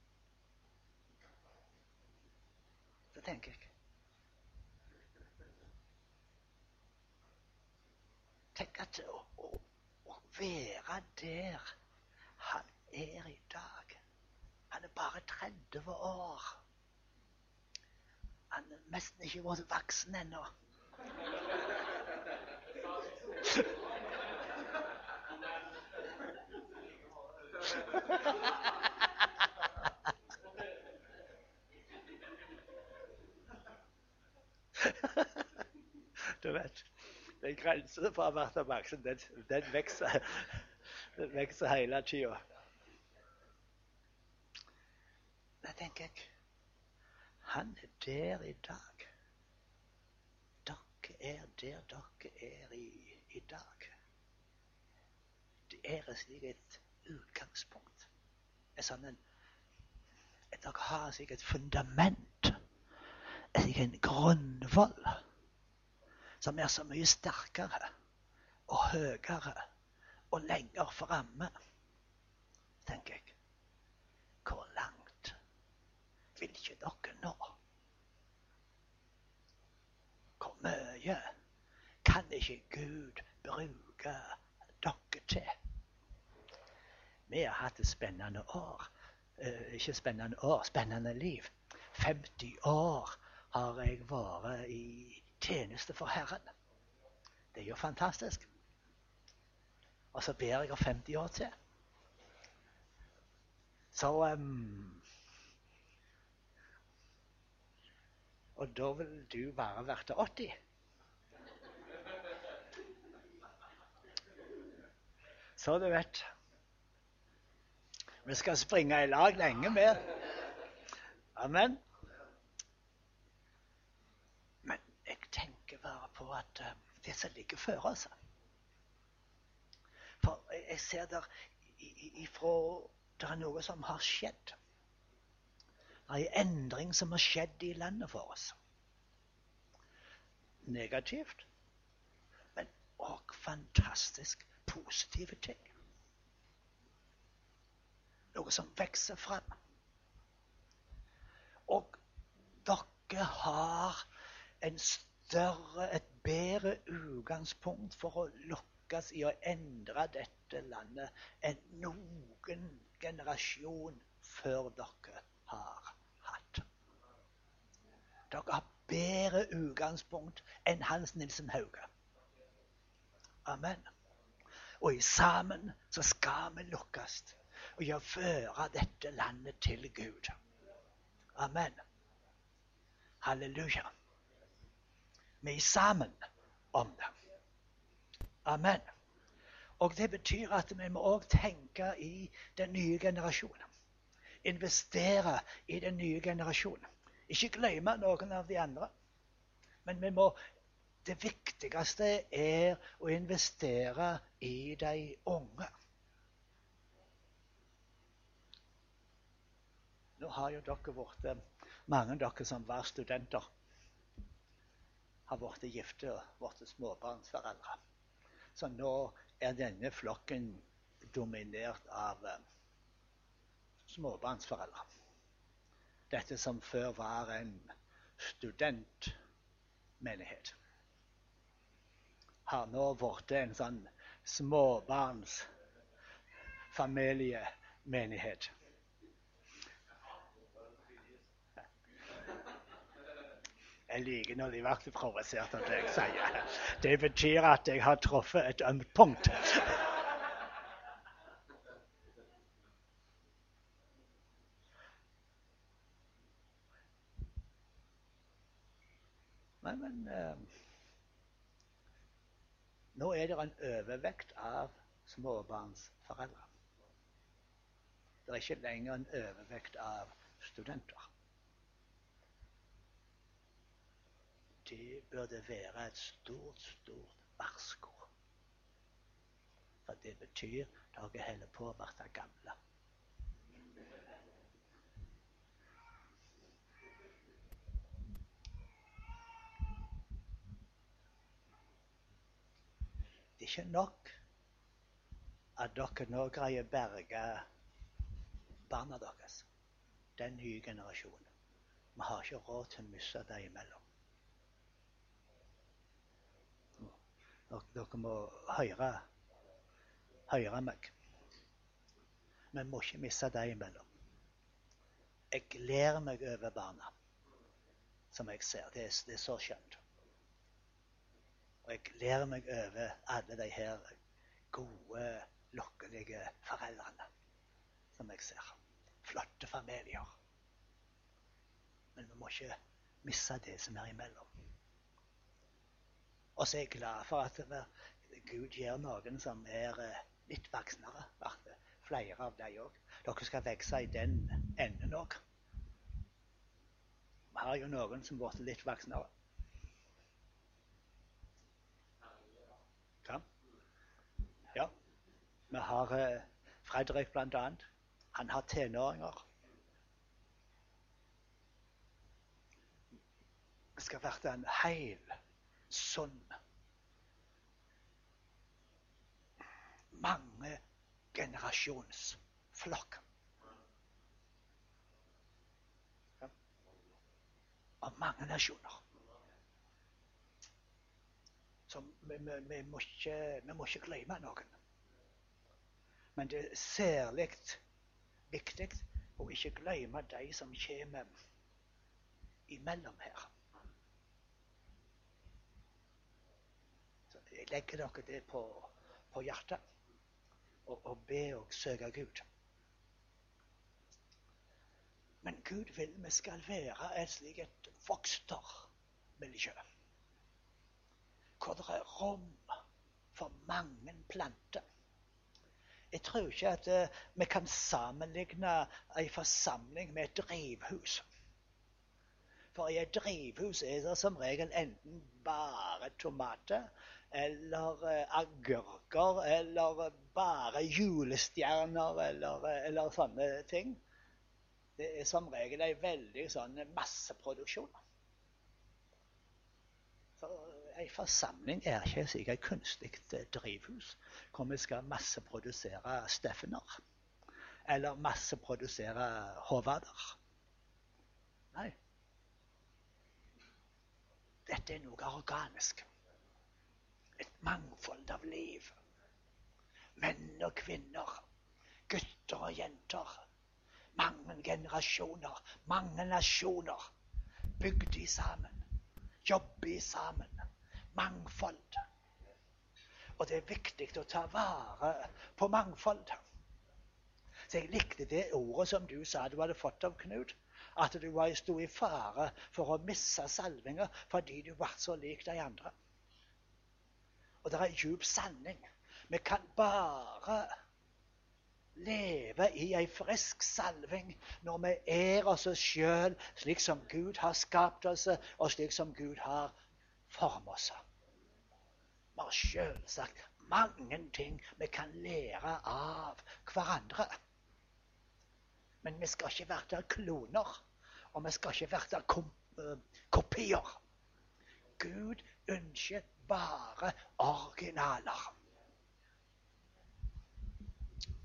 Speaker 1: Det tenker jeg Tenk at å, være der han er i dag. Han er bare 30 år. Han er nesten ikke vært voksen ennå. du vet den grensen for voksen, den, den, vokser, den vokser hele tida. Da tenker jeg Han er der i dag. Dere er der dere er i, i dag. Det er et et utgangspunkt. Et sånn en, dere har et fundament. En grunnvoll som er så mye sterkere og høyere og lenger framme, tenker jeg. Hvor langt vil ikke dere nå? Hvor mye kan ikke Gud bruke dere til? Vi har hatt et spennende år. Eh, ikke spennende år, spennende liv. 50 år har jeg vært i tjeneste for Herren. Det er jo fantastisk. Og så ber jeg om 50 år til. Så um, Og da vil du bare være 80. Så du vet Vi skal springe i lag lenge med. Amen. Men jeg tenker bare på at uh, det som ligger før oss For jeg, ser der ifra Det er noe som har skjedd. Det er en endring som har skjedd i landet for oss. Negativt, men òg fantastisk positive ting. Noe som vokser fram. Og dere har en større, et bedre utgangspunkt for å lukkes i å endre dette landet enn noen generasjon før dere har hatt. Dere har bedre utgangspunkt enn Hans Nilsen Hauge. Amen. Og i sammen så skal vi lukkes og gjøre føre dette landet til Gud. Amen. Halleluja. Vi sammen om det. Amen. Og det betyr at vi må òg tenke i den nye generasjonen. Investere i den nye generasjonen. Ikke glemme noen av de andre. Men vi må det viktigste er å investere i de unge. Nå har jo dere vært Mange av dere som var studenter, har blitt gifte og blitt småbarnsforeldre. Så nå er denne flokken dominert av eh, småbarnsforeldre. Dette som før var en studentmenighet, har nå blitt en sånn småbarnsfamiliemenighet. Jeg liker når de blir provosert av det jeg sier. Det betyr at jeg har truffet et ømt punkt. Nei, men eh, Nå er det en overvekt av småbarnsforeldre. Det er ikke lenger en overvekt av studenter. Det burde være et stort, stort varsko. For det betyr at dere holder på å bli gamle. Det er ikke nok at dere nå greier å berge barna deres, den nye generasjonen. Vi har ikke råd til å miste dem imellom. Dere må høre, høre meg. Vi må ikke miste dem imellom. Jeg gleder meg over barna som jeg ser. Det er, det er så skjønt. Og jeg gleder meg over alle de her gode, lukkelige foreldrene som jeg ser. Flotte familier. Men vi må ikke miste det som er imellom. Og så er jeg glad for at Gud gjør noen som er eh, litt voksnere. Flere av dem òg. Dere skal vokse i den enden òg. Vi har jo noen som er litt voksnere. Ja. ja. Vi har uh, Fredrik annet. Han har tenåringer. Det skal være en hel sånn mange generasjonsflokk. Av mange nasjoner. Så vi, vi, vi, må ikke, vi, må ikke, glemme noen. Men det er særlig viktig å ikke glemme de som kommer imellom her. jeg legger dere det på, på hjertet. Og, og be og søke Gud. Men Gud vil vi skal være et slikt et vokstermiljø. Hvor det er rom for mange planter. Jeg tror ikke at uh, vi kan sammenligne en forsamling med et drivhus. For i et drivhus er det som regel enten bare tomater eller eh, agurker eller bare julestjerner eller, eh, eller sånne ting. Det er som regel ei veldig sånn masseproduksjon. Så en forsamling er ikke slik et kunstig drivhus hvor vi skal masseprodusere Steffener eller masseprodusere Håvarder. Nei. Dette er noe organisk. Mangfold av liv. Menn og kvinner. Gutter og jenter. Mange generasjoner, mange nasjoner. Bygd i sammen. Jobber sammen mangfold. Og det er viktig å ta vare på mangfold. Så jeg likte det ordet som du sa du hadde fått av Knut. At du sto i fare for å miste salvinga fordi du var så lik de andre. Og det er djup sanning. Vi kan bare leve i ei frisk salving når vi er oss sjøl slik som Gud har skapt oss, og slik som Gud har formet oss. Vi har selvsagt mange ting vi kan lære av hverandre. Men vi skal ikke være kloner, og vi skal ikke være eh, kopier. Gud ønsker bare originaler.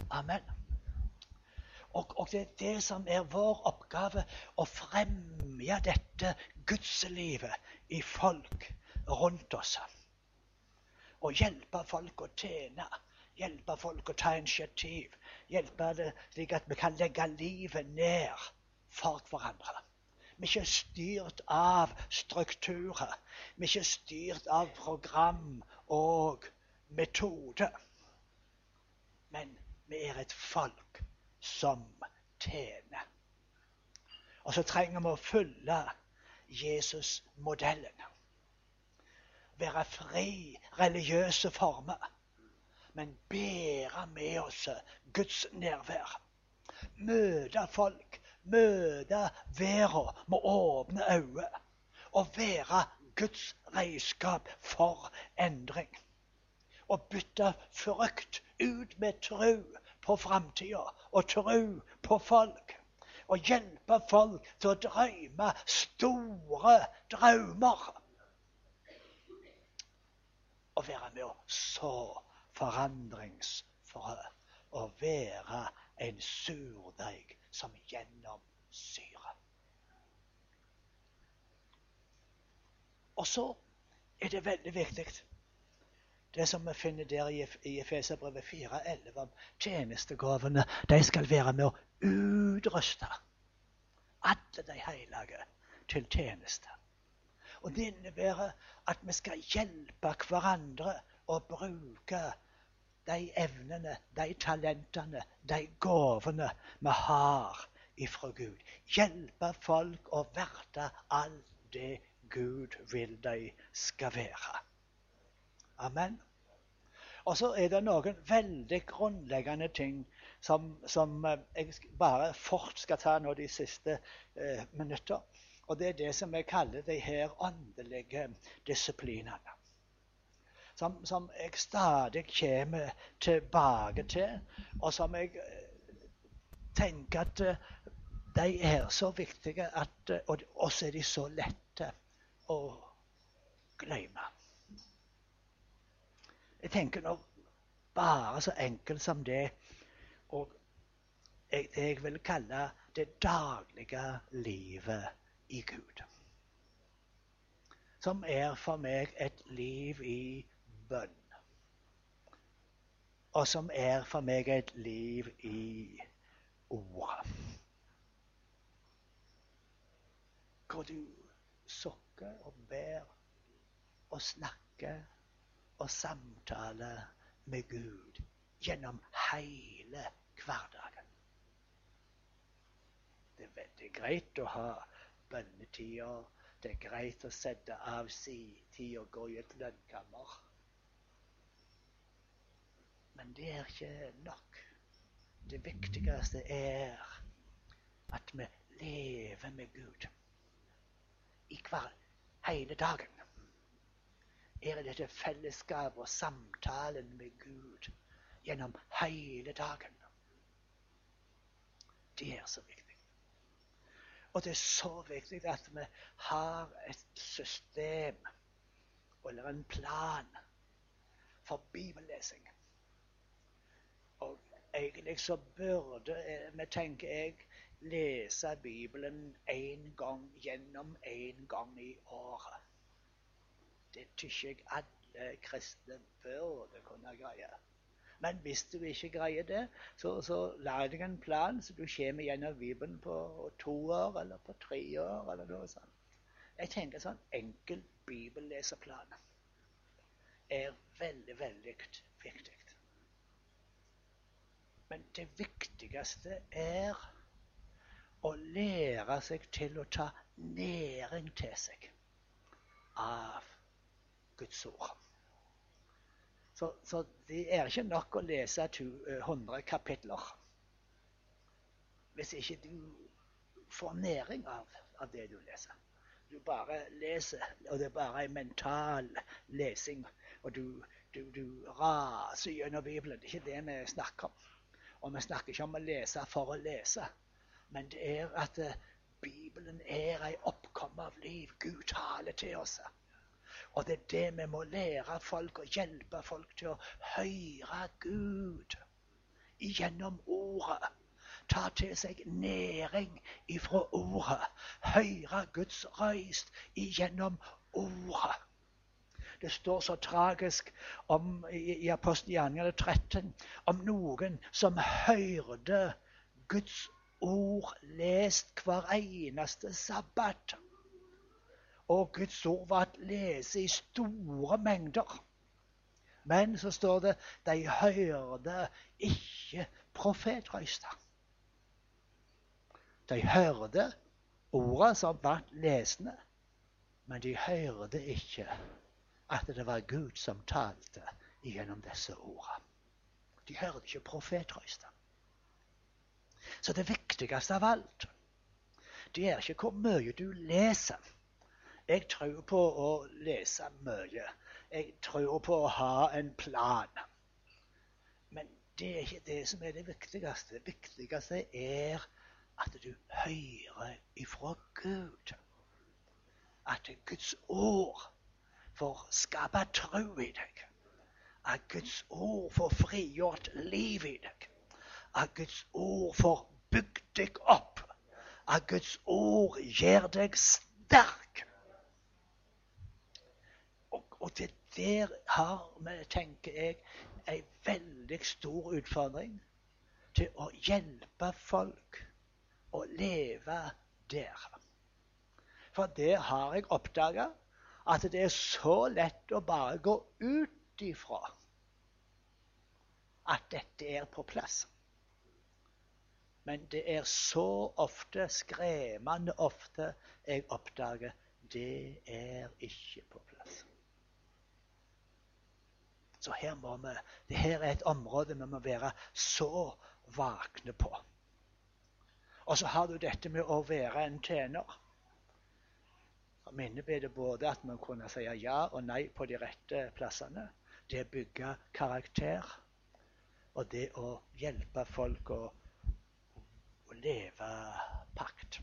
Speaker 1: Amen. Og, og, det er det som er vår oppgave, å fremme dette gudslivet i folk rundt oss å hjelpe folk å tjene. Hjelpe folk å ta initiativ. Hjelpe det slik at vi kan legge livet ned for hverandre. Vi er ikke styrt av strukturer. Vi er ikke styrt av program og metode. Men vi er et folk som tjener. Og så trenger vi å følge Jesus-modellen være fri religiøse former, men bære med oss Guds nærvær. Møte folk, møte verden med åpne øyne. Og være Guds redskap for endring. Og bytte frykt ut med tro på framtida og tro på folk. Og hjelpe folk til å drømme store drømmer å være med å så forandringsfrø. Å være en surdeig som gjennomsyrer. Og så er det veldig viktig det som vi finner der i Efeserbrevet 4,11 om tjenestegavene. De skal være med å utruste alle de hellige til tjeneste. Og det innebærer at vi skal hjelpe hverandre å bruke de evnene, de talentene, de gavene vi har ifra Gud. Hjelpe folk å verte alt det Gud vil de skal være. Amen. Og så er det noen veldig grunnleggende ting som, som eh, jeg bare fort skal ta nå de siste eh, minutter. Og det er det som jeg kaller de her åndelige disiplinene. Som, som, jeg stadig kommer tilbake til, og som jeg eh, tenker at eh, de er så viktige, at, eh, og også er de så lette å glemme. Jeg tenker nå bare så enkelt som det og det jeg vil kalle det daglige livet i Gud. Som er for meg et liv i bønn. Og som er for meg et liv i ordet. Hvor du sukker og ber og snakker og samtaler med Gud gjennom hele hverdagen. Det er veldig greit å ha bønnetider. Det er greit å sette av si tid og gå i et lønnkammer. Men det er ikke nok. Det viktigste er at vi lever med Gud i hver hele dagen. Er det dette fellesskapet og samtalen med Gud gjennom hele dagen? Det er så viktig. Og det er så viktig at vi har et system eller en plan for bibellesing. Egentlig så burde vi, tenker jeg, lese Bibelen én gang gjennom én gang i året. Det syns jeg alle kristne burde kunne greie. Men hvis du ikke greier det, så, så lag deg en plan, så du kommer gjennom Bibelen på to år eller på tre år. eller noe sånt. Jeg tenker sånn enkel bibelleseplan er veldig, veldig viktig. Men det viktigste er å lære seg til å ta næring til seg av Guds ord. Så, så det er ikke nok å lese 100 eh, kapitler hvis ikke du får næring av, av det du leser. Du bare leser, og det er bare en mental lesing. Og du, du, du raser gjennom Bibelen. Det er ikke det vi snakker om. Og vi snakker ikke om å lese for å lese, men det er at uh, Bibelen er ei oppkomme av liv. Gud taler til oss. Og det er det vi må lære folk og hjelpe folk til å høre Gud gjennom ordet. Ta til seg næring ifra ordet. Høre Guds røyst gjennom ordet. Det står så tragisk om, i, i apostelgjerningene 13 om noen som hørte Guds ord lest hver eneste sabbat. Og Guds ord var å lese i store mengder. Men så står det de hørte ikke profetrøyster. De hørte ordet som ble lesende, men de hørte ikke at det var Gud som talte gjennom disse ordene. De hørte ikke profetrøyster. Så det viktigste av alt, det er ikke hvor mye du leser. Jeg tror på å lese mye. Jeg tror på å ha en plan. Men det er ikke det som er det viktigste. Det viktigste er at du hører ifra Gud. At Guds ord får skape tro i deg. At Guds ord får frigjort liv i deg. At Guds ord får bygd deg opp. At Guds ord gjør deg sterk. Og, og det der har vi, tenker jeg, en veldig stor utfordring til å hjelpe folk å leve der. For det har jeg oppdaga at det er så lett å bare gå ut ifra at dette er på plass. Men det er så ofte, skremmende ofte, jeg oppdager det er ikke på plass. Så her må vi, det her er et område vi må være så vakne på. Og så har du dette med å være en tjener som innebærer både at man kunne si ja og nei på de rette plassene. Det å bygge karakter. Og det å hjelpe folk å, å leve pakt.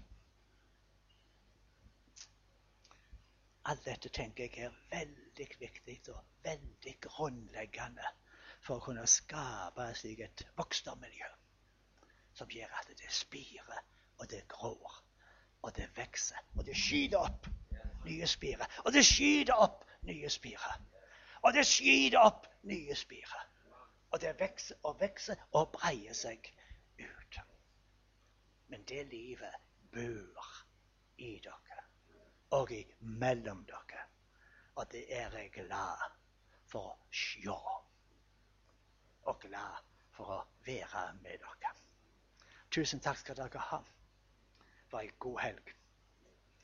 Speaker 1: Alt dette tenker jeg er veldig viktig og veldig grunnleggende for å kunne skape slik et vokstermiljø som gjør at det spirer og det grår og det vokser og det skyter opp nye spirer. Og det skyter opp nye spirer. Og det skyter opp nye spirer. Og det vokser og vokser og breier seg ut. Men det livet bor i dere og i mellom dere. Og det er jeg glad for å sjå. Og glad for å være med dere. Tusen takk skal dere ha. ha ei god helg.